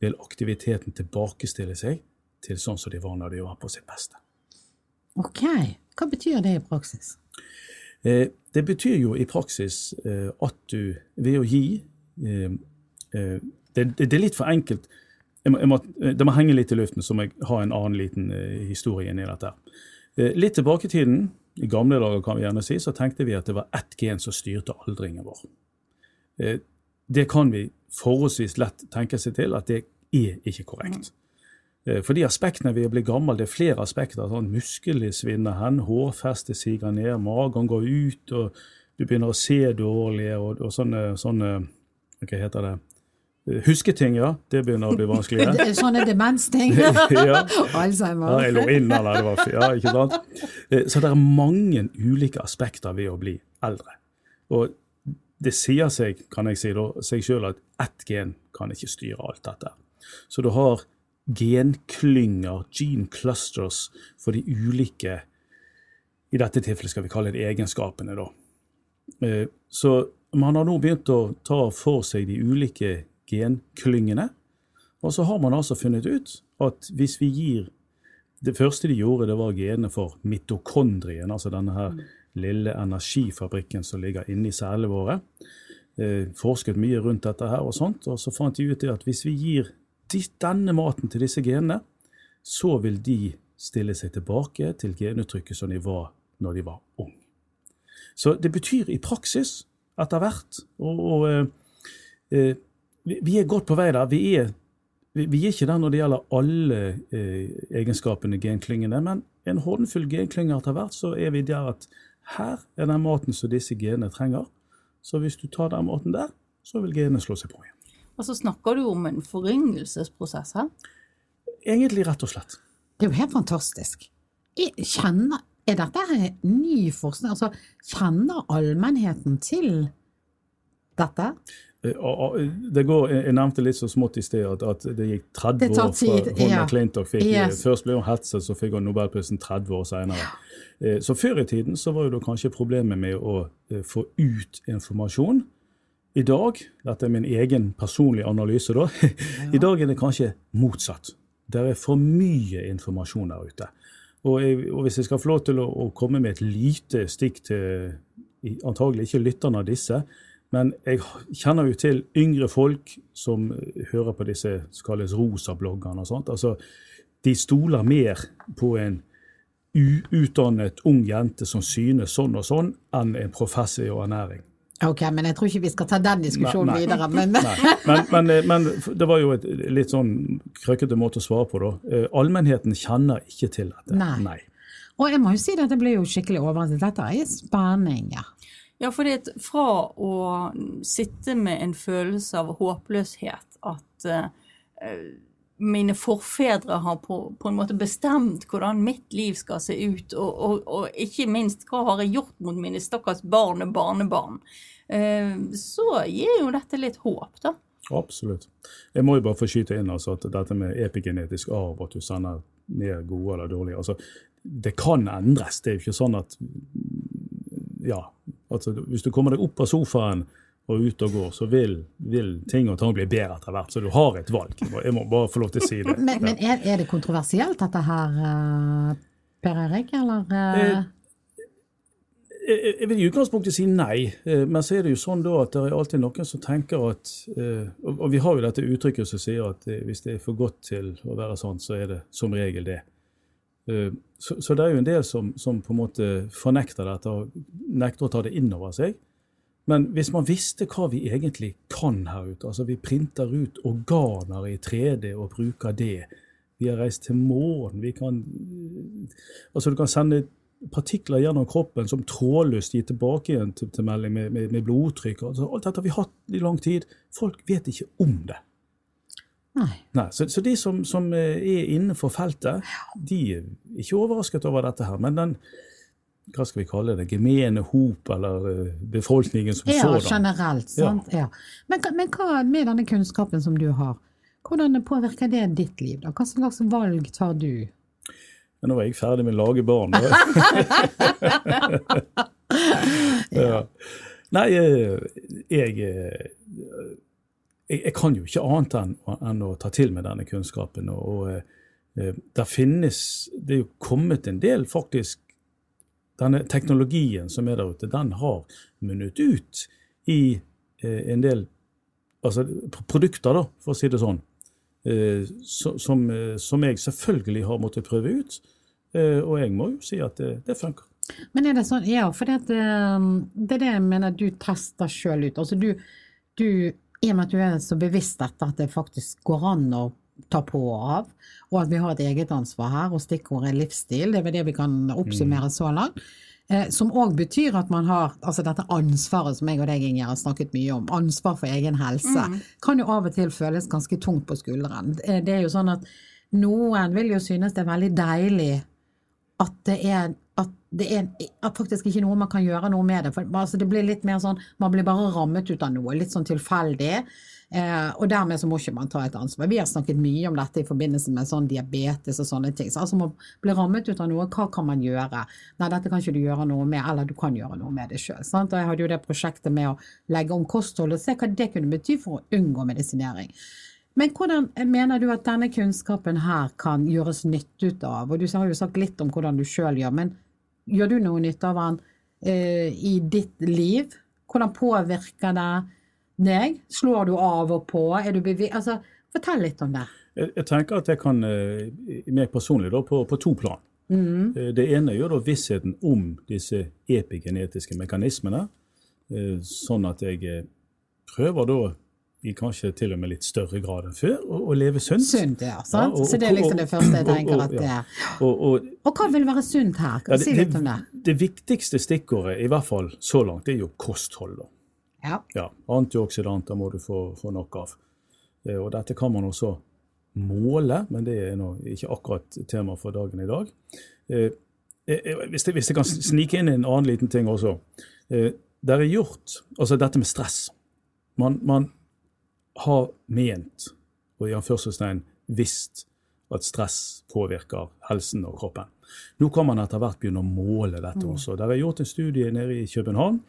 Speaker 3: vil aktiviteten tilbakestille seg til sånn som de var når de var på sitt beste.
Speaker 1: Ok, hva betyr det i praksis?
Speaker 3: Eh, det betyr jo i praksis eh, at du ved å gi eh, det, det, er litt for enkelt. Jeg må, må, det må henge litt i luften, så må jeg ha en annen liten eh, historie inni dette. Eh, litt tilbake i tiden, i gamle dager kan vi gjerne si, så tenkte vi at det var ett gen som styrte aldringen vår. det kan vi forholdsvis lett tenke seg til at det er ikke korrekt. For de aspektene ved å bli gammel, det er flere aspekter. sånn Musklene svinner hen, hårfestet siger ned, magen går ut, og du begynner å se dårlig, og, og sånne, sånne Hva heter det? Husketing, ja. Det begynner å bli vanskeligere.
Speaker 1: Sånne demensting.
Speaker 3: ja.
Speaker 1: Alzheimer.
Speaker 3: Ja, jeg lå inn, eller det var Ja, ikke sant. Eh, så det er mange ulike aspekter ved å bli eldre. Og det sier seg, kan jeg si, da, seg sjøl at ett gen kan ikke styre alt dette. Så du har genklynger, gene clusters, for de ulike I dette tilfellet skal vi kalle det egenskapene, da. Eh, så man har nå begynt å ta for seg de ulike genklyngene. Og så har man altså funnet ut at hvis vi gir Det første de gjorde, det var genene for mitokondrien, altså denne her lille energifabrikken som ligger inni cellene våre. Eh, forsket mye rundt dette her, og sånt, og så fant de ut at hvis vi gir denne maten til disse genene, så vil de stille seg tilbake til genuttrykket som de var når de var ung. Så det betyr i praksis etter hvert og, og eh, eh vi er godt på vei der. Vi er, vi er ikke der når det gjelder alle eh, egenskapene genklyngene, men en håndfull genklynger etter hvert, så er vi der at her er den maten som disse genene trenger. Så hvis du tar den maten der, så vil genene slå seg på igjen.
Speaker 2: Og så snakker du om en foryngelsesprosess her?
Speaker 3: Egentlig rett og slett.
Speaker 1: Det er jo helt fantastisk. Jeg kjenner, er dette her ny forskning? Altså, kjenner allmennheten til dette?
Speaker 3: Eh, det går, Jeg nevnte litt så smått i sted at, at det gikk 30 det år fra Holma ja. Clintock fikk yes. Først ble hun hetset, så fikk hun nobelprisen 30 år senere. Ja. Eh, så før i tiden så var jo da kanskje problemet med å eh, få ut informasjon. I dag, dette er min egen personlige analyse, da, ja. i dag er det kanskje motsatt. Det er for mye informasjon der ute. Og, jeg, og hvis jeg skal få lov til å, å komme med et lite stikk til antagelig ikke lytterne av disse, men jeg kjenner jo til yngre folk som hører på disse som kalles rosabloggerne og sånt. Altså, de stoler mer på en uutdannet ung jente som synes sånn og sånn, enn en professor i ernæring.
Speaker 1: Ok, men jeg tror ikke vi skal ta den diskusjonen nei, nei. videre. Men...
Speaker 3: men, men, eh, men, det var jo et litt sånn krøkkete måte å svare på, da. Eh, allmennheten kjenner ikke til dette.
Speaker 1: Nei. nei. Og jeg må jo si at jeg ble jo skikkelig overrasket. Dette er spenning. Ja.
Speaker 2: Ja, for fra å sitte med en følelse av håpløshet, at uh, mine forfedre har på, på, en måte bestemt hvordan mitt liv skal se ut, og, og, og ikke minst hva har jeg gjort mot mine stakkars barn og barnebarn, uh, så gir jo dette litt håp, da.
Speaker 3: Absolutt. Jeg må jo bare få skyte inn altså, at dette med epigenetisk arv, at du sender ned gode eller dårlige altså, Det kan endres. Det er jo ikke sånn at ja, Altså, hvis du kommer deg opp av sofaen og ut og går, så vil, vil ting og tang bli bedre etter hvert. Så du har et valg. Jeg må bare få lov til å si det.
Speaker 1: Men, men er, er, det kontroversielt, dette her, uh, Per Erik, eller? Uh?
Speaker 3: Jeg, jeg vil i utgangspunktet si nei, men så er det jo sånn da at det er alltid noen som tenker at Og vi har jo dette uttrykket som sier at hvis det er for godt til å være sånn, så er det som regel det. Eh, så, så, det er jo en del som, som, på en måte fornekter dette og nekter å ta det inn over seg. Men hvis man visste hva vi egentlig kan her ute, altså vi printer ut organer i 3D og bruker det, vi har reist til månen, vi kan Altså du kan sende partikler gjennom kroppen som trådløst gir tilbake igjen til, til melding med, med, med blodtrykk. Altså, alt dette har vi hatt i lang tid. Folk vet ikke om det.
Speaker 1: Nei.
Speaker 3: Nei så, så, de som, som, eh, er innenfor feltet, de er ikke overrasket over dette her. Men den hva skal vi kalle det, gemene hop, eller eh, befolkningen som
Speaker 1: ja,
Speaker 3: sådan.
Speaker 1: Ja, generelt. sant? Ja. Men, men, hva med denne kunnskapen som du har, hvordan påvirker det ditt liv? da? Hva slags valg tar du?
Speaker 3: Men nå er jeg ferdig med å lage barn. ja. Nei, eh, jeg jeg, jeg, kan jo ikke annet enn, enn, å ta til med denne kunnskapen. Og, og eh, der finnes Det er jo kommet en del faktisk denne teknologien som er der ute, den har munnet ut i eh, en del altså, produkter, da, for å si det sånn, eh, som, eh, som, jeg selvfølgelig har måttet prøve ut. Eh, og jeg må jo si at det, det funker.
Speaker 1: Men er det sånn, ja, for eh, det, er det jeg mener du tester sjøl ut. Altså du, du, I og med at du er så bevisst dette at det faktisk går an å ta på og av, og at vi har et eget ansvar her, og stikkordet er livsstil, det er det vi kan oppsummere så langt. Eh, som òg betyr at man har altså dette ansvaret som jeg og deg Inger, har snakket mye om, ansvar for egen helse, mm. kan jo av og til føles ganske tungt på skulderen. Eh, det er jo sånn at noen vil jo synes det er veldig deilig at det er det er faktisk ikke noe man kan gjøre noe med det. For altså, det blir litt mer sånn Man blir bare rammet ut av noe, litt sånn tilfeldig. Eh, og dermed så må ikke man ta et ansvar. Vi har snakket mye om dette i forbindelse med sånn diabetes og sånne ting. Så altså man blir rammet ut av noe, hva kan man gjøre? Nei, dette kan ikke du gjøre noe med, eller du kan gjøre noe med det sjøl. Jeg hadde jo det prosjektet med å legge om kosthold og se hva det kunne bety for å unngå medisinering. Men hvordan mener du at denne kunnskapen her kan gjøres nytt ut av? Og du har jo sagt litt om hvordan du sjøl gjør, men gjør du noe nytte av den eh, i ditt liv? Hvordan påvirker det deg? Slår du av og på? Er du? Altså, fortell litt om det.
Speaker 3: Jeg, jeg tenker at jeg kan, mer personlig, da, på, på to plan. Mm. Eh, det ene gjør da vissheten om disse epigenetiske mekanismene, eh, sånn at jeg prøver da i kanskje til og med litt større grad enn før, å, å leve sunt.
Speaker 1: Sunt, ja. sant? Ja, og, så det er liksom det første jeg tenker at det er. Og, hva vil være sunt her? Kan det, si litt om det?
Speaker 3: Det viktigste stikkordet, i hvert fall så langt, det er jo kosthold.
Speaker 1: Ja.
Speaker 3: ja. Antioksidanter må du få, få nok av. Eh, og dette kan man også måle, men det er ikke akkurat tema for dagen i dag. Eh, eh, hvis jeg, hvis jeg kan snike inn en annen liten ting også. Det er gjort, altså dette med stress. Man, man har ment, og i anførselstegn visst, at stress påvirker helsen og kroppen. Nå kan man etter hvert begynne å måle dette mm. også. Det er gjort en studie nede i København.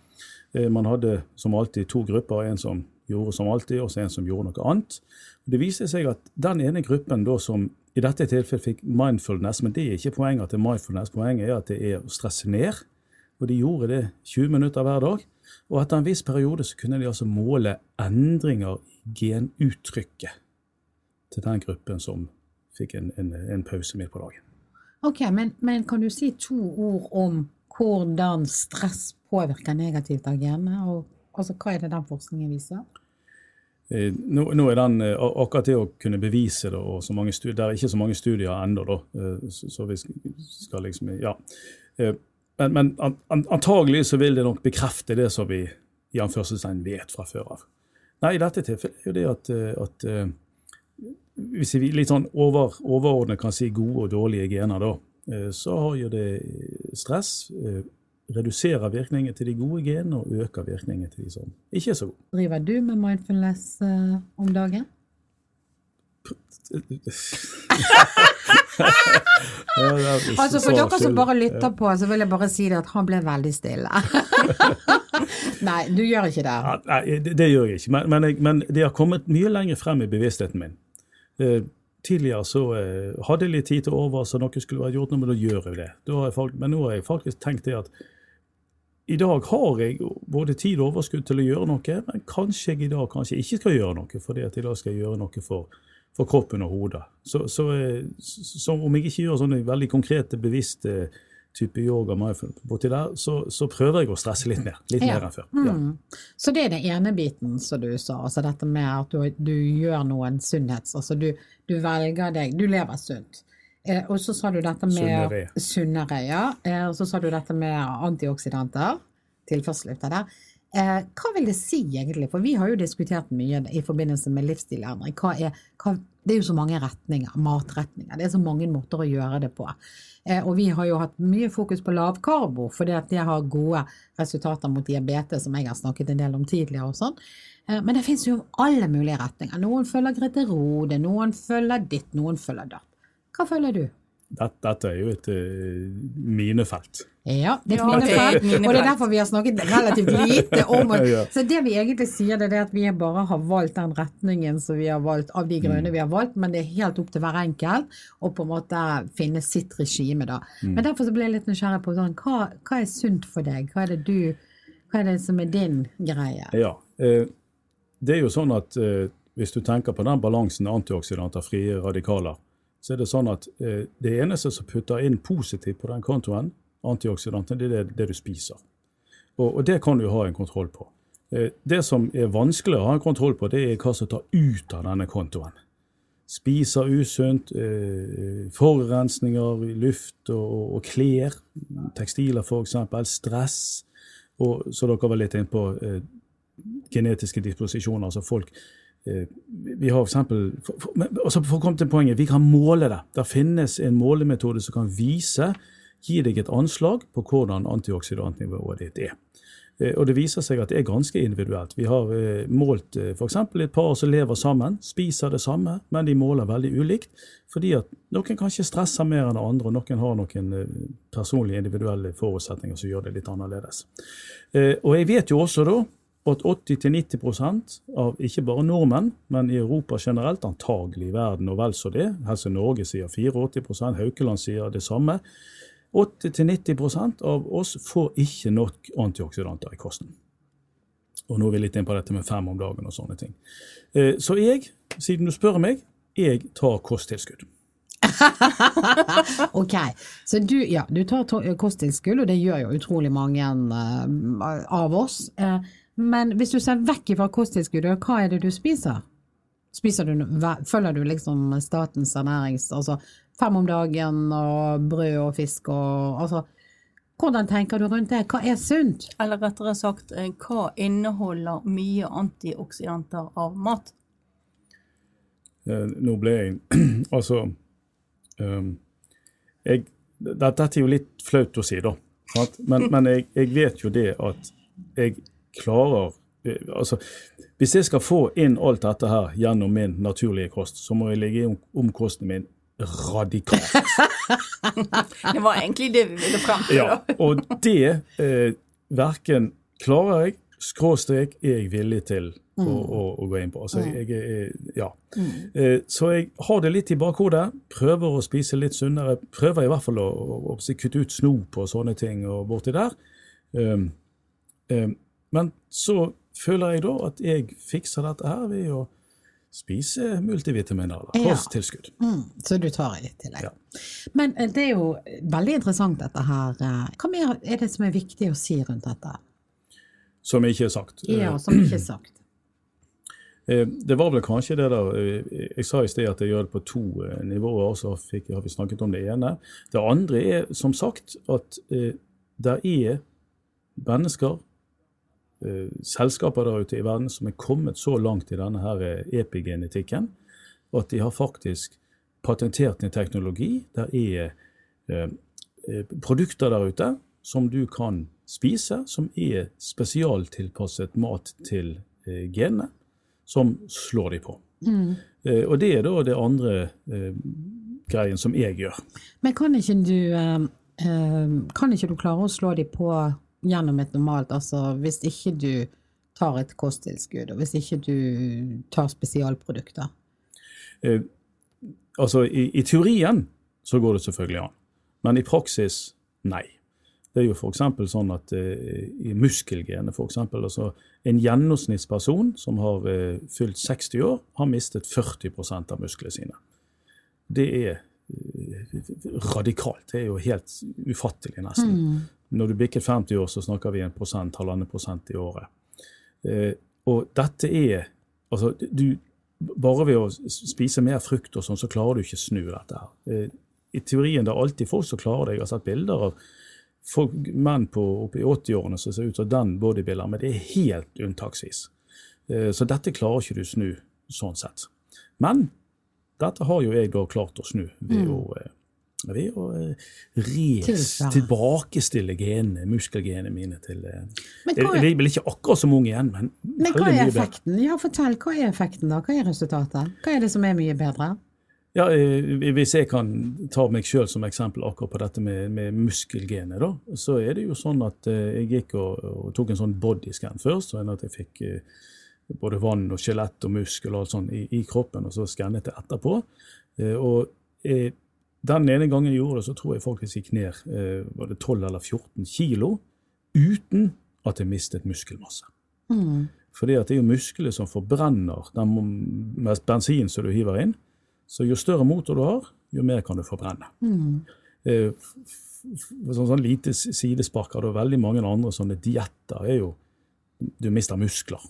Speaker 3: Eh, man hadde som alltid to grupper. En som gjorde som alltid, og en som gjorde noe annet. Det viste seg at den ene gruppen da som i dette tilfellet fikk mindfulness, men det er ikke poenget til mindfulness. Poenget er at det er å stresse ned. Og de gjorde det 20 minutter hver dag. Og etter en viss periode så kunne de altså måle endringer i genuttrykket til den gruppen som fikk en, en, en pause midt på dagen.
Speaker 1: Ok, men, men, kan du si to ord om hvordan stress påvirker negativt av genene? Og, altså, hva er det den forskningen viser?
Speaker 3: Eh, nå, nå, er den, eh, Akkurat det å kunne bevise det, og studier, det er ikke så mange studier ennå, eh, så, så, vi skal liksom Ja. Men, men antagelig så vil det nok bekrefte det som vi i anførselstegn vet fra før av. Nei, i dette tilfellet er jo det at, eh, at uh, hvis vi litt sånn over, overordnet kan si gode og dårlige gener, da, uh, så har jo det stress. Reduserer virkningen til de gode genene og øker virkningen til de som ikke er så gode.
Speaker 1: Driver du med mindfulness om dagen? altså For dere som bare lytter på, så vil jeg bare si det at han ble veldig stille. nei, du gjør ikke det.
Speaker 3: Ja, nei, det, det, gjør jeg ikke. Men, men, jeg, men, det har kommet mye lenger frem i bevisstheten min. Eh, tidligere så eh, hadde jeg litt tid til over, så noe skulle vært gjort, men da gjør jeg det. Jeg, men nå har jeg faktisk tenkt det at i dag har jeg både tid og overskudd til å gjøre noe, men kanskje jeg i dag kanskje ikke skal gjøre noe, fordi at i dag skal jeg gjøre noe for for kroppen og hodet. Så, så, så, om jeg ikke gjør sånne veldig konkrete, bevisste type yoga, borti der, så, så, prøver jeg å stresse litt mer. Litt ja. mer enn før. Ja. Mm.
Speaker 1: Så det er den ene biten som du sa, altså dette med at du, du gjør noen sunnhets... Altså du, du, velger deg Du lever sunt. Eh, og så sa du dette med Sunnere. Sunnere, ja. Eh, og så sa du dette med antioksidanter. Tilførsel ut av det. Eh, hva vil det si egentlig? For vi har jo diskutert mye i forbindelse med livsstilendring. Det er jo så mange retninger, matretninger. Det er så mange måter å gjøre det på. Eh, og vi har jo hatt mye fokus på lavkarbo, fordi at det har gode resultater mot diabetes, som jeg har snakket en del om tidligere. og sånn. Eh, men det finnes jo alle mulige retninger. Noen følger Grete Rode, noen følger ditt, noen følger datt. Hva følger du?
Speaker 3: Dette, dette er jo et uh, minefelt.
Speaker 1: Ja, det er et minefelt,
Speaker 2: minefelt.
Speaker 1: og det er derfor vi har snakket relativt lite om det. Så det vi egentlig sier, det er at vi bare har valgt den retningen som vi har valgt, av de grønne vi har valgt, men det er helt opp til hver enkelt å på en måte finne sitt regime, da.
Speaker 3: Mm.
Speaker 1: Men derfor så ble jeg litt nysgjerrig på sånn, hva, hva er sunt for deg? Hva er det du hva er det som er din greie?
Speaker 3: Ja, eh, det er jo sånn at eh, hvis du tenker på den balansen antioksidanter, frie radikaler, så er det sånn at eh, det eneste som putter inn positivt på den kontoen, antioksidanten, det er det, det du spiser. Og, og det kan du ha en kontroll på. Eh, det som er vanskelig å ha en kontroll på, det er hva som tar ut av denne kontoen. Spiser usunt, eh, forurensninger i luft og, og, og klær, tekstiler f.eks., stress, og så dere var litt inne på eh, genetiske disposisjoner. altså folk vi har for eksempel, for, for, for å komme til poenget, Vi kan måle det. Det finnes en målemetode som kan vise, gi deg et anslag på hvordan antioksidantnivået ditt er. Eh, Og Det viser seg at det er ganske individuelt. Vi har eh, målt f.eks. et par som lever sammen, spiser det samme, men de måler veldig ulikt. Fordi at noen kanskje stresser mer enn andre, og noen har noen personlige individuelle forutsetninger som gjør det litt annerledes. Og jeg vet jo også da at 80-90% av ikke bare nordmenn, men i Europa generelt, antagelig i verden og vel så det, Helse Norge sier 84 Haukeland sier det samme, 80-90% av oss får ikke nok antioksidanter i kosten. Og nå er vi litt inn på dette med fem om dagen og sånne ting. Eh, Så jeg, siden du spør meg, jeg tar kosttilskudd.
Speaker 1: Ok, så du, ja, du tar kosttilskudd, og det gjør jo utrolig mange eh, av oss. Men hvis du ser vekk fra kosttilskuddet, hva er det du spiser? Spiser du, følger du liksom statens ernærings... Altså fem om dagen og brød og fisk og altså Hvordan tenker du rundt det? Hva er sunt?
Speaker 2: Eller rettere sagt, eh, hva inneholder mye antioksidanter av mat?
Speaker 3: Eh, Nå ble jeg Altså um, jeg, Dette er jo litt flaut å si, da. sant? Men, men jeg, jeg vet jo det at jeg klarer eh, Altså, hvis jeg skal få inn alt dette her gjennom min naturlige kost, så må jeg ligge om, om kosten min radikalt.
Speaker 2: Det var egentlig det vi ville fram til.
Speaker 3: Ja, og det eh, verken klarer jeg, skråstrek er jeg villig til å, å, å gå inn på. Altså, jeg, jeg, ja. Eh, så jeg har det litt i bakhodet. Prøver å spise litt sunnere. Prøver i hvert fall å, å, å kutte ut snop og sånne ting og borti der. Um, um, men så føler jeg da at jeg fikser dette her ved å spise multivitaminer eller
Speaker 1: Ja. Mm, så du tar i tillegg.
Speaker 3: Ja.
Speaker 1: Men eh, det er jo veldig interessant dette her. eh, Hva mer er det som er viktig å si rundt dette?
Speaker 3: Som ikke er sagt.
Speaker 1: Ja,
Speaker 3: Eh,
Speaker 1: som ikke er sagt.
Speaker 3: Det var vel kanskje det der Jeg sa i sted at jeg gjør det på to nivåer, og så har vi snakket om det ene. Det andre er som sagt at det er mennesker, selskaper der ute i verden, som er kommet så langt i denne her eh, epigenetikken at de har faktisk patentert en teknologi. Det er eh, eh, produkter der ute som du kan spise, som er spesialtilpasset mat til eh, genene som slår de på. Eh, og det er da det andre eh, greien som jeg gjør.
Speaker 1: Men kan ikke du eh, eh, Kan ikke du klare å slå de på gjennom et normalt Altså hvis ikke du tar et kosttilskudd, og hvis ikke du tar spesialprodukter?
Speaker 3: Eh, altså, i, i teorien så går det selvfølgelig an, men i praksis nei. Det er jo f.eks. sånn at eh, i muskelgenet, f.eks. Altså, en gjennomsnittsperson som har eh, fylt 60 år, har mistet 40% av musklene sine. Det er eh, radikalt. Det er jo helt ufattelig, nesten. Når du bikker 50 år, så snakker vi en prosent, halvannen prosent i året. Eh, og dette er Altså, du Bare ved å spise mer frukt og sånn, så klarer du ikke snu dette her. Eh, I teorien det er alltid folk som klarer det. Jeg har sett bilder av folk, menn på oppe i 80-årene som ser ut som den bodybuilderen, men det er helt unntaksvis. Eh, Så dette klarer ikke du snu sånn sett. Men dette har jo jeg da klart å snu ved å, eh, ved å eh, res, tilbakestille genene, muskelgenene mine til eh, Jeg jeg er ikke akkurat så ung igjen, men,
Speaker 1: men hva er effekten? Ja, fortell. Hva er effekten da? Hva er resultatet? Hva er det som er mye bedre?
Speaker 3: Ja, eh, Hvis jeg kan ta meg sjøl som eksempel akkurat på dette med, med muskelgenet, da, så er det jo sånn at eh, jeg gikk og, og tok en sånn bodyscan først, sånn at jeg fikk eh, både vann og skjelett og muskel og alt sånt i, i kroppen, og så skannet jeg etterpå. Eh, og eh, den ene gangen jeg gjorde det, så tror jeg faktisk gikk ned eh, var det 12 eller 14 kilo uten at jeg mistet muskelmasse.
Speaker 1: Mm.
Speaker 3: Fordi at det er jo muskler som forbrenner den mest bensin som du hiver inn. Så jo større motor du har, jo mer kan du forbrenne.
Speaker 1: Mm.
Speaker 3: Eh, Sånn, sånn lite sidespark av det, og veldig mange andre sånne dietter er jo Du mister muskler.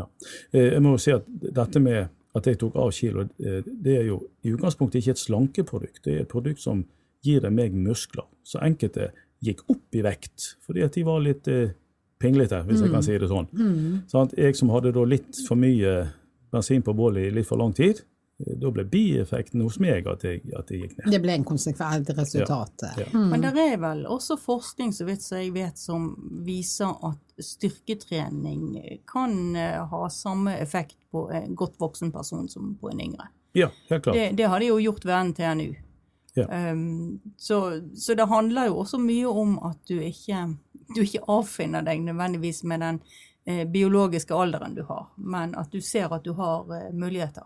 Speaker 3: Ja. Eh, Jeg må jo si at dette med at jeg tok av kilo, eh, det er jo i utgangspunktet ikke et slankeprodukt. Det er et produkt som gir deg meg muskler. Så enkelte gikk opp i vekt fordi at de var litt eh, pinglete, hvis jeg kan si det sånn.
Speaker 1: Mm.
Speaker 3: Sant? Jeg som hadde da litt for mye bensin på bålet i litt for lang tid, da ble bieffekten hos meg at jeg, at jeg gikk ned.
Speaker 1: Det ble en konsekvent resultat.
Speaker 3: Ja.
Speaker 1: Mm.
Speaker 2: Men det er vel også forskning så vidt som jeg vet, som viser at styrketrening kan eh, ha samme effekt på en godt voksen person som på en yngre.
Speaker 3: Ja, helt klart.
Speaker 2: Det, det har de jo gjort ved NTNU.
Speaker 3: Ja.
Speaker 2: Um, så, så det handler jo også mye om at du ikke, du ikke avfinner deg nødvendigvis med den eh, biologiske alderen du har, men at du ser at du har eh, muligheter.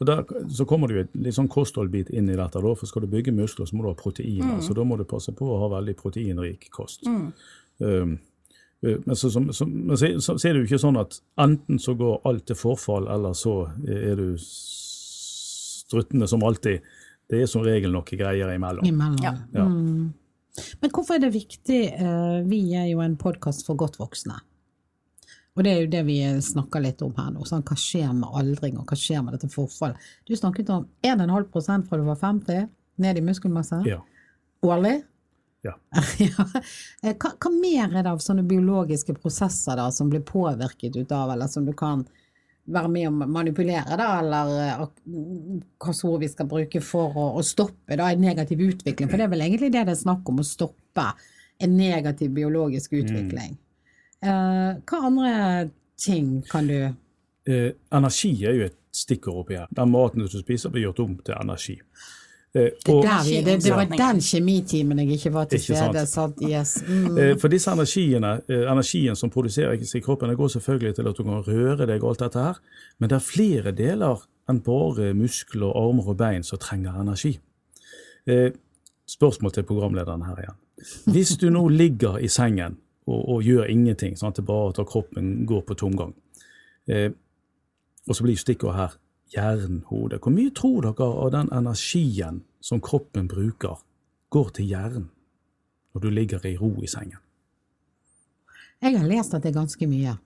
Speaker 3: Og der, så kommer det jo et litt sånn kostholdbit inn i dette. da, for Skal du bygge muskler, så må du ha proteiner. Så da må du passe på å ha veldig proteinrik kost.
Speaker 2: Mm.
Speaker 3: Um, eh, men så, som- som- men så, så, så er det jo ikke sånn at enten så går alt til forfall, eller så er du struttende som alltid. Det er som regel noe greier imellom.
Speaker 1: Imellom.
Speaker 2: Ja.
Speaker 3: Ja.
Speaker 1: Mm. Men hvorfor er det viktig? eh, Vi er jo en podkast for godt voksne. Og det er jo det vi snakker litt om her nå. Sånn, hva skjer med aldring, og hva skjer med dette forfallet? Du snakket om 1,5 fra du var 50, ned i muskelmasse.
Speaker 3: Ja.
Speaker 1: Årlig?
Speaker 3: Ja.
Speaker 1: Eh, Hva, hva mer er det av sånne biologiske prosesser da, som blir påvirket ut av, eller som du kan være med å manipulere, da, eller eh, hva ord vi skal bruke for å, å stoppe da, en negativ utvikling? For det er vel egentlig det det er snakk om, å stoppe en negativ biologisk utvikling. Eh, hva andre ting kan du
Speaker 3: Eh, energi er jo et stikkord oppi her. Den maten du spiser, blir gjort om til energi. Eh, og,
Speaker 1: der, vi- det, det var den kjemitimen jeg ikke var til stede. Sant? Yes. Mm.
Speaker 3: eh, for disse energiene, eh, energien som produseres i kroppen, det går selvfølgelig til at du kan røre deg og alt dette her, men det er flere deler enn bare muskler, armer og bein som trenger energi. Eh, spørsmål til programlederen her igjen. Hvis du nå ligger i sengen og, og gjør ingenting, sånn at det bare at kroppen går på tomgang, eh, og så blir stikkordet her jernhode. Hvor mye tror dere av den energien som kroppen bruker, går til hjernen når du ligger i ro i sengen?
Speaker 1: Jeg har lest at det er ganske mye.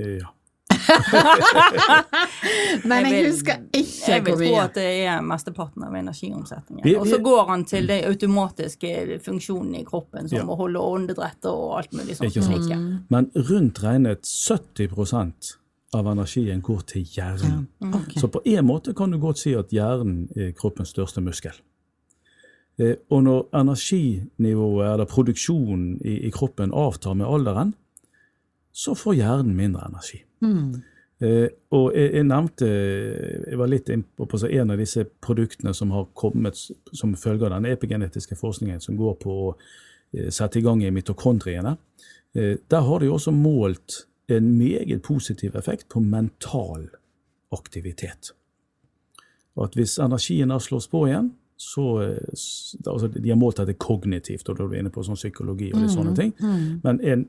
Speaker 3: Eh, Ja.
Speaker 1: Men jeg,
Speaker 2: vil-
Speaker 1: husker ikke
Speaker 2: Jeg vil
Speaker 1: hvor
Speaker 2: tro at det er mesteparten av energiomsetningen. Og så går han til de automatiske funksjonene i kroppen, som
Speaker 3: Ja.
Speaker 2: å holde åndedretter og alt mulig sånt.
Speaker 3: Ikke sant?
Speaker 2: Ikke.
Speaker 3: Men rundt regnet 70% av energien går til hjernen.
Speaker 1: Ok.
Speaker 3: Så på en måte kan du godt si at hjernen er kroppens største muskel. Eh, Og når energinivået eller produksjonen i, i kroppen avtar med alderen, så får hjernen mindre energi.
Speaker 1: Mm.
Speaker 3: Eh, og jeg, jeg nevnte Jeg var litt inn på, en av disse produktene som har kommet som følge av den epigenetiske forskningen som går på å eh, sette i gang i mitokondriene. Eh, der har de også målt en meget positiv effekt på mental aktivitet. Og at hvis energien da slås på igjen, så eh, altså De har målt dette kognitivt, og da er du inne på sånn psykologi og litt sånne ting. Men en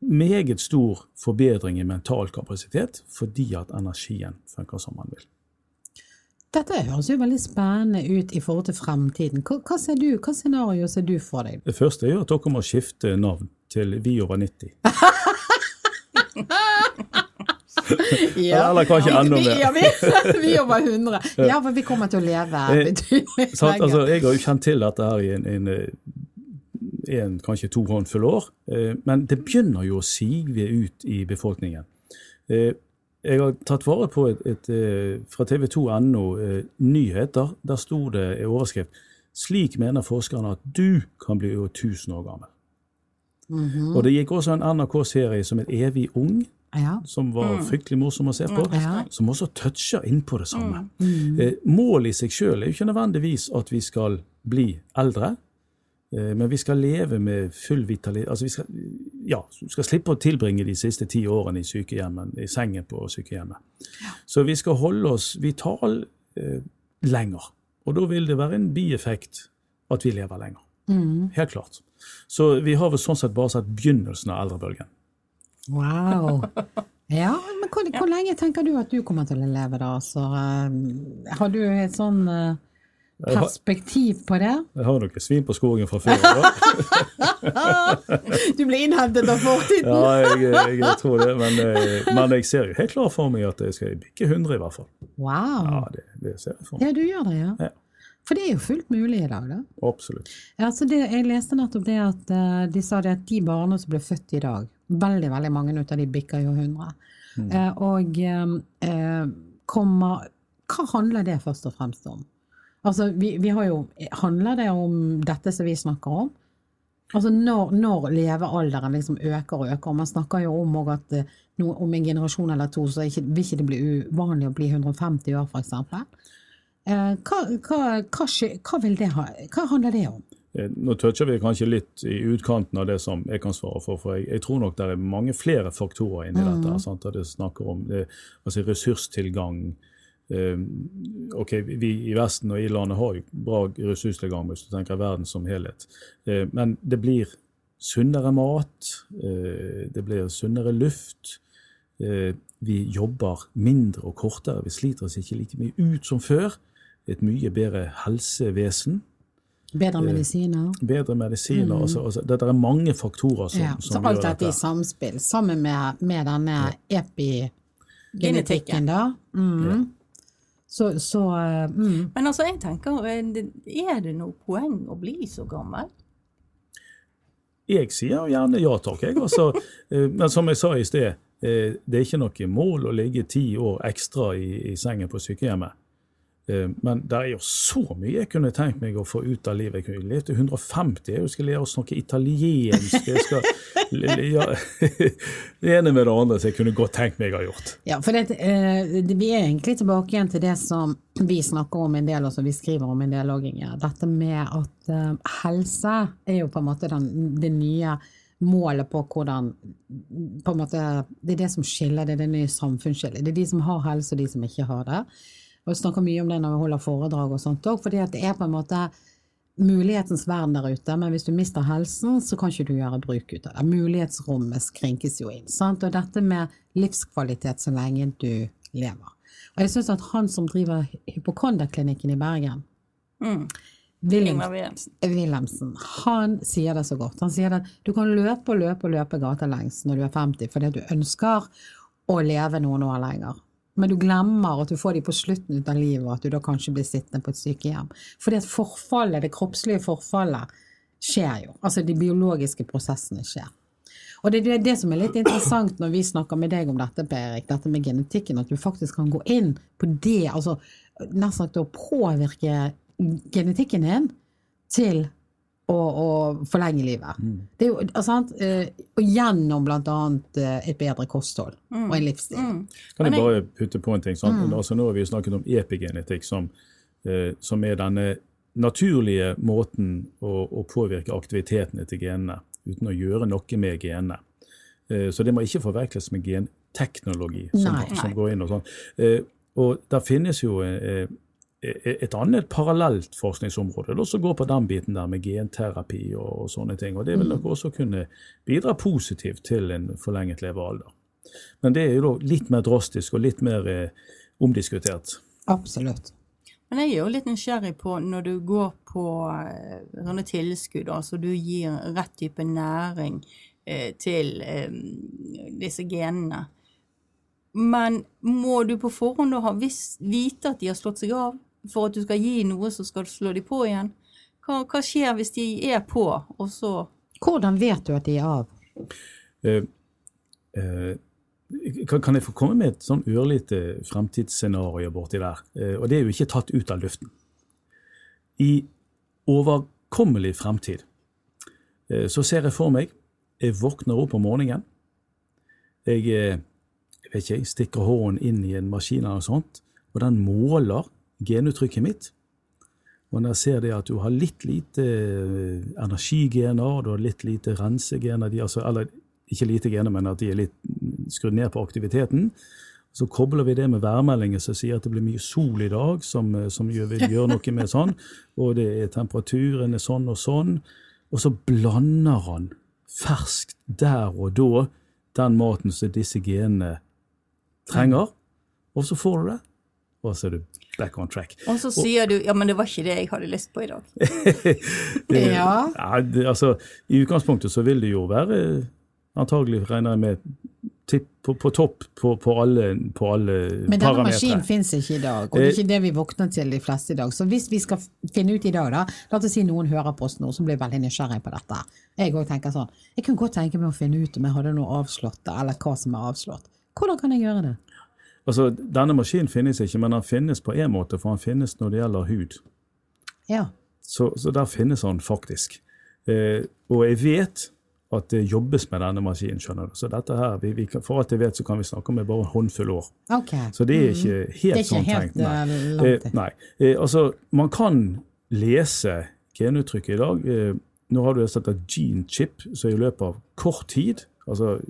Speaker 3: meget stor forbedring i mental kapasitet fordi at energien funker som man vil.
Speaker 1: Dette høres jo veldig spennende ut i forhold til fremtiden. Hva, hva ser du, hva scenario ser du for deg?
Speaker 3: Det første er jo at dere må skifte navn til Vi over 90. Eller kanskje enda mer.
Speaker 1: Ja, vi, vi er over 100. Ja, for vi kommer til å leve
Speaker 3: Eh,
Speaker 1: betydelig
Speaker 3: lenger. Altså, jeg har jo kjent til dette her i en, en, eh, en kanskje to håndfull år, eh, men det begynner jo å sige ut i befolkningen. Eh, Jeg har tatt vare på et, et eh, fra tv2.no eh, nyheter. Der sto det i overskrift slik mener forskerne at du kan bli over 1000 år gammel.
Speaker 1: Mhm.
Speaker 3: Og det gikk også en NRK-serie som Et Evig ung,
Speaker 1: Ja.
Speaker 3: som var fryktelig morsom å se på,
Speaker 1: Ja.
Speaker 3: som også toucher innpå det samme. Mm. målet i seg sjøl er jo ikke nødvendigvis at vi skal bli eldre, men vi skal leve med full vitalitet. Altså vi skal, ja, skal slippe å tilbringe de siste ti årene i sykehjemmen, i sengen på sykehjemmet. Så vi skal holde oss vital eh, lenger. Og da vil det være en bieffekt at vi lever lenger. Helt klart. Så vi har vel sånn sett bare sett begynnelsen av eldrebølgen.
Speaker 1: Wow. Ja, men hvor, hvor lenge tenker du at du kommer til å leve da? Så, eh, har du et sånn eh,
Speaker 3: har-
Speaker 1: perspektiv på det?
Speaker 3: Jeg har noen svin på skogen fra før.
Speaker 1: Du blir innhentet av fortiden!
Speaker 3: Ja, jeg, jeg, jeg tror det. Men, eh, men jeg ser jo helt klart for meg at jeg skal bikke 100 i hvert fall.
Speaker 1: Wow.
Speaker 3: Ja, det, det ser jeg for meg.
Speaker 1: Ja, du gjør det, ja.
Speaker 3: Ja.
Speaker 1: For det er jo fullt mulig i dag, da.
Speaker 3: Absolutt.
Speaker 1: Altså det, jeg leste nettopp det at eh, de sa det at de barna som ble født i dag, veldig veldig mange av de bikker jo 100. Eh, og eh, kommer Hva handler det først og fremst om? Altså, vi, vi har jo Handler det om dette som vi snakker om? Altså når, når levealderen liksom øker og øker, og man snakker jo om at eh, no, om en generasjon eller to så ikke, vil ikke det bli uvanlig å bli 150 år, eksempel. Eh, hva, hva, hva, hva vil det ha, hva handler det om?
Speaker 3: Eh, Nå toucher vi kanskje litt i utkanten av det som jeg kan svare for. For jeg, jeg tror nok det er mange flere faktorer inni dette. Sant? Det snakker om det, altså ressurstilgang. Eh, ok, Vi i Vesten og i landet har jo bra ressurstilgang hvis du tenker verden som helhet. Eh, men det blir sunnere mat, eh, det blir sunnere luft. Eh, vi jobber mindre og kortere. Vi sliter oss ikke like mye ut som før. Et mye bedre helsevesen
Speaker 1: Bedre medisiner?
Speaker 3: bedre medisiner. Altså, altså, det, det er mange faktorer som,
Speaker 1: Ja,
Speaker 3: som gjør
Speaker 1: dette i
Speaker 3: dette.
Speaker 1: samspill, sammen med, med denne epigenetikken, da. Mm. Så, så eh, mm.
Speaker 2: Men altså, jeg tenker, eh, er det noe poeng å bli så gammel?
Speaker 3: Jeg sier jo gjerne ja takk, jeg. Altså, eh, men som jeg sa i sted, det er ikke noe mål å ligge ti år ekstra i, i sengen på sykehjemmet. Eh, Men det er jo så mye jeg kunne tenkt meg å få ut av livet. Jeg kunne levd til 150, jeg skal lære å snakke italiensk. Jeg skal ja, Det ene med det andre som jeg kunne godt tenkt meg å ha gjort.
Speaker 1: Ja, for det, eh, vi er egentlig tilbake igjen til det som vi snakker om en del, og som vi skriver om en del òg, Dette med at eh, helse er jo på en måte den, det nye målet på hvordan på måte, Det er det som skiller, det er det nye samfunnsskillet. Det er de som har helse, og de som ikke har det. Og jeg snakker mye om det når vi holder foredrag og sånt òg, fordi det er på en måte mulighetens verden der ute, men hvis du mister helsen, så kan ikke du gjøre bruk ut av det. Mulighetsrommet skrinkes jo inn. Sant? Og dette med livskvalitet så lenge du lever. Og jeg syns at han som driver hypokonderklinikken i Bergen,
Speaker 2: Mm.
Speaker 1: Wilhelm,
Speaker 2: Wilhelmsen.
Speaker 1: Wilhelmsen, han sier det så godt. Han sier at du kan løpe og løpe og løpe gatelengs når du er 50, fordi du ønsker å leve noen år lenger. Men du glemmer at du får de på slutten av livet, og at du da kanskje blir sittende på et sykehjem. Fordi at forfallet, det kroppslige forfallet skjer jo. Altså de biologiske prosessene skjer. Og det er det som er litt interessant når vi snakker med deg om dette, Per dette med genetikken, at du faktisk kan gå inn på det, altså nær sagt å påvirke genetikken din til å, å forlenge livet. Det er jo, altså, sant, eh, og gjennom annet eh, et bedre kosthold og en livsstil.
Speaker 2: Mm.
Speaker 3: Kan jeg bare putte på en ting? Sant? Altså, nå har vi snakket om epigenetikk, som, eh, som er denne naturlige måten å, å påvirke aktivitetene til genene uten å gjøre noe med genene. Eh, så det må ikke forveksles med genteknologi, som,
Speaker 1: Nei.
Speaker 3: som går inn og sånn. Eh, og der finnes jo et annet parallelt forskningsområde da, som går på den biten der med genterapi og, og sånne ting. Og det vil nok også kunne bidra positivt til en forlenget levealder. Men det er jo da litt mer drastisk og litt mer eh, omdiskutert.
Speaker 1: Absolutt.
Speaker 2: Men jeg er jo litt nysgjerrig på når du går på eh, sånne tilskudd, altså du gir rett type næring eh, til eh, disse genene. Men må du på forhånd da ha visst, vite at de har slått seg av for at du skal gi noe så skal du slå de på igjen? Hva, hva skjer hvis de er på, og så
Speaker 1: Hvordan vet du at de er av?
Speaker 3: Eh, eh, kan, kan jeg få komme med et sånn ørlite fremtidsscenario borti der? Eh, og det er jo ikke tatt ut av luften. I overkommelig fremtid eh, så ser jeg for meg Jeg våkner opp om morgenen. Jeg eh, jeg vet ikke, jeg stikker hånden inn i en maskin eller noe sånt, og den måler genuttrykket mitt. Og når jeg ser det at du har litt lite eh, energigener, du har litt lite rensegener, de, altså, eller ikke lite gener, men at de er litt skrudd ned på aktiviteten, så kobler vi det med værmeldinger som sier at det blir mye sol i dag, som, eh, som gjør, vil gjøre noe med sånn, og det er temperaturen er sånn og sånn. Og så blander han ferskt der og da den maten som disse genene trenger, og så får du det. Og så er du back on track.
Speaker 2: Og så sier du ja, men det var ikke det jeg hadde lyst på i dag.
Speaker 3: Det,
Speaker 1: Ja.
Speaker 3: ja, det, altså, I utgangspunktet så vil det jo være antagelig, regner jeg med, tipp på, på topp på, på alle, på alle
Speaker 1: Men denne
Speaker 3: parametre.
Speaker 1: maskinen fins ikke i dag, og det er ikke det vi våkner til de fleste i dag. Så hvis vi skal finne ut i dag, da, la oss si noen hører på oss nå som blir veldig nysgjerrig på dette. Jeg òg tenker sånn, jeg kunne godt tenke meg å finne ut om jeg hadde noe avslått, eller hva som er avslått. Hvordan kan jeg gjøre det?
Speaker 3: Altså, Denne maskinen finnes ikke, men den finnes på en måte, for den finnes når det gjelder hud.
Speaker 1: Ja.
Speaker 3: Så, så der finnes han faktisk. Eh, og jeg vet at det jobbes med denne maskinen. skjønner du. Så dette her, vi, vi For alt jeg vet, så kan vi snakke med bare en håndfull år.
Speaker 1: Ok.
Speaker 3: Så det er ikke helt
Speaker 1: Mm. Det er ikke
Speaker 3: sånn
Speaker 1: helt,
Speaker 3: tenkt. Nei.
Speaker 1: eh,
Speaker 3: Eh, nei. Eh, altså, man kan lese genuttrykket i dag. Eh, nå har du sett et gene chip, så i løpet av kort tid, altså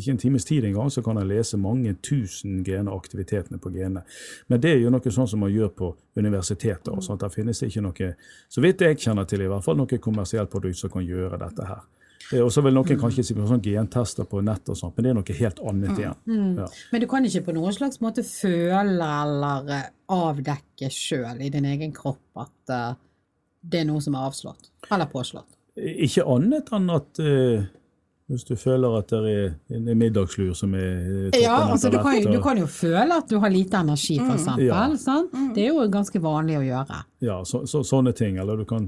Speaker 3: ikke en times tid engang, så kan jeg lese mange tusen gener, aktivitetene på genene. Men det er jo noe sånn som man gjør på universiteter. og sånt. Der finnes det ikke noe, så vidt jeg kjenner til, i hvert fall noe kommersielt produkt som kan gjøre dette her. Eh, Og så vil noen kanskje si på sånn gentester på nett og sånt, men det er noe helt annet igjen. Ja.
Speaker 1: Men du kan ikke på noen slags måte føle eller eh, avdekke sjøl i din egen kropp at uh, det er noe som er avslått eller påslått.
Speaker 3: Ikke annet enn at eh, hvis du føler at det er en middagslur som er eh,
Speaker 1: Ja, altså du kan, jo, du kan jo føle at du har lite energi, for eksempel.
Speaker 3: Ja.
Speaker 1: Sant? Det er jo ganske vanlig å gjøre.
Speaker 3: Ja, så, så, sånne ting. Eller du kan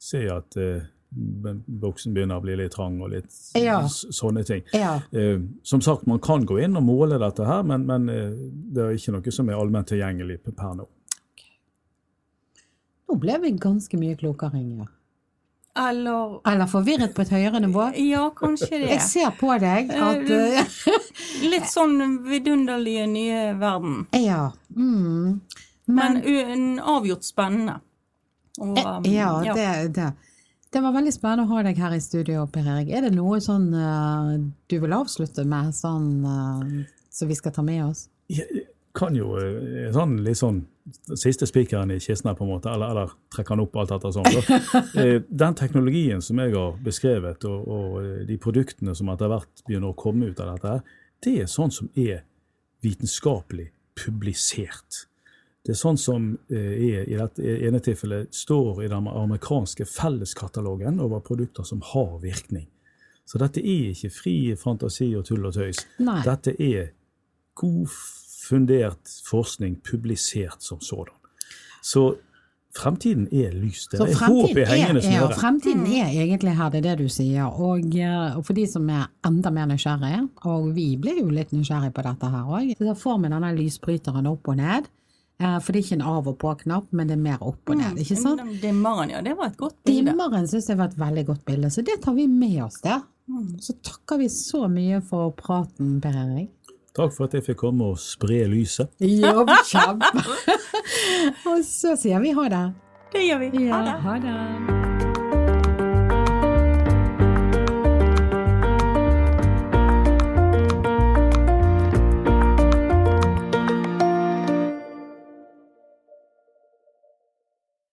Speaker 3: se at eh, buksen begynner å bli litt trang og litt
Speaker 1: Ja.
Speaker 3: sånne ting.
Speaker 1: Ja.
Speaker 3: Eh, som sagt, man kan gå inn og måle dette her, men, men eh, det er ikke noe som er allment tilgjengelig per nå.
Speaker 1: Nå ble vi ganske mye klokere, Inger.
Speaker 2: Eller
Speaker 1: Eller forvirret på et høyere nivå.
Speaker 2: Ja, kanskje det.
Speaker 1: Jeg ser på deg at eh,
Speaker 2: Litt sånn vidunderlige nye verden.
Speaker 1: Ja. Mm.
Speaker 2: Men Men avgjort spennende. Og, um,
Speaker 1: Eh, Ja, det, det. Det var veldig spennende å ha deg her i studio, Per Erik. Er det noe sånn eh, du vil avslutte med, sånn eh, som vi skal ta med oss?
Speaker 3: Jeg kan jo eh, sånn litt sånn siste spikeren i kisten på en måte, eller, eller trekker han opp alt etter sånn. Eh, Den teknologien som jeg har beskrevet, og, og eh, de produktene som etter hvert begynner å komme ut av dette, det er sånn som er vitenskapelig publisert. Det er sånn som eh, er, i dette ene tilfellet står i den amerikanske felleskatalogen over produkter som har virkning. Så dette er ikke fri fantasi og tull og tøys.
Speaker 1: Nei.
Speaker 3: Dette er god fundert forskning publisert som sådan. Så fremtiden er lys. Det
Speaker 1: Så
Speaker 3: er håp i hengende snøre.
Speaker 1: fremtiden er egentlig her, det er det du sier. Og, eh, og for de som er enda mer nysgjerrige, og vi ble jo litt nysgjerrige på dette her òg, så får vi denne lysbryteren opp og ned. Eh, For det er ikke en av og på-knapp, men det er mer opp og ned. ikke sant?
Speaker 2: Den Dimmeren, ja. Det var et godt bilde.
Speaker 1: Dimmeren syns jeg var et veldig godt bilde, så det tar vi med oss der. Så takker vi så mye for praten, Per Erik.
Speaker 3: Takk for at jeg fikk komme og spre lyset.
Speaker 1: Jobb kjempe! og så sier vi ha det.
Speaker 2: Det gjør vi.
Speaker 1: Ja,
Speaker 2: Ha det.
Speaker 1: ha det.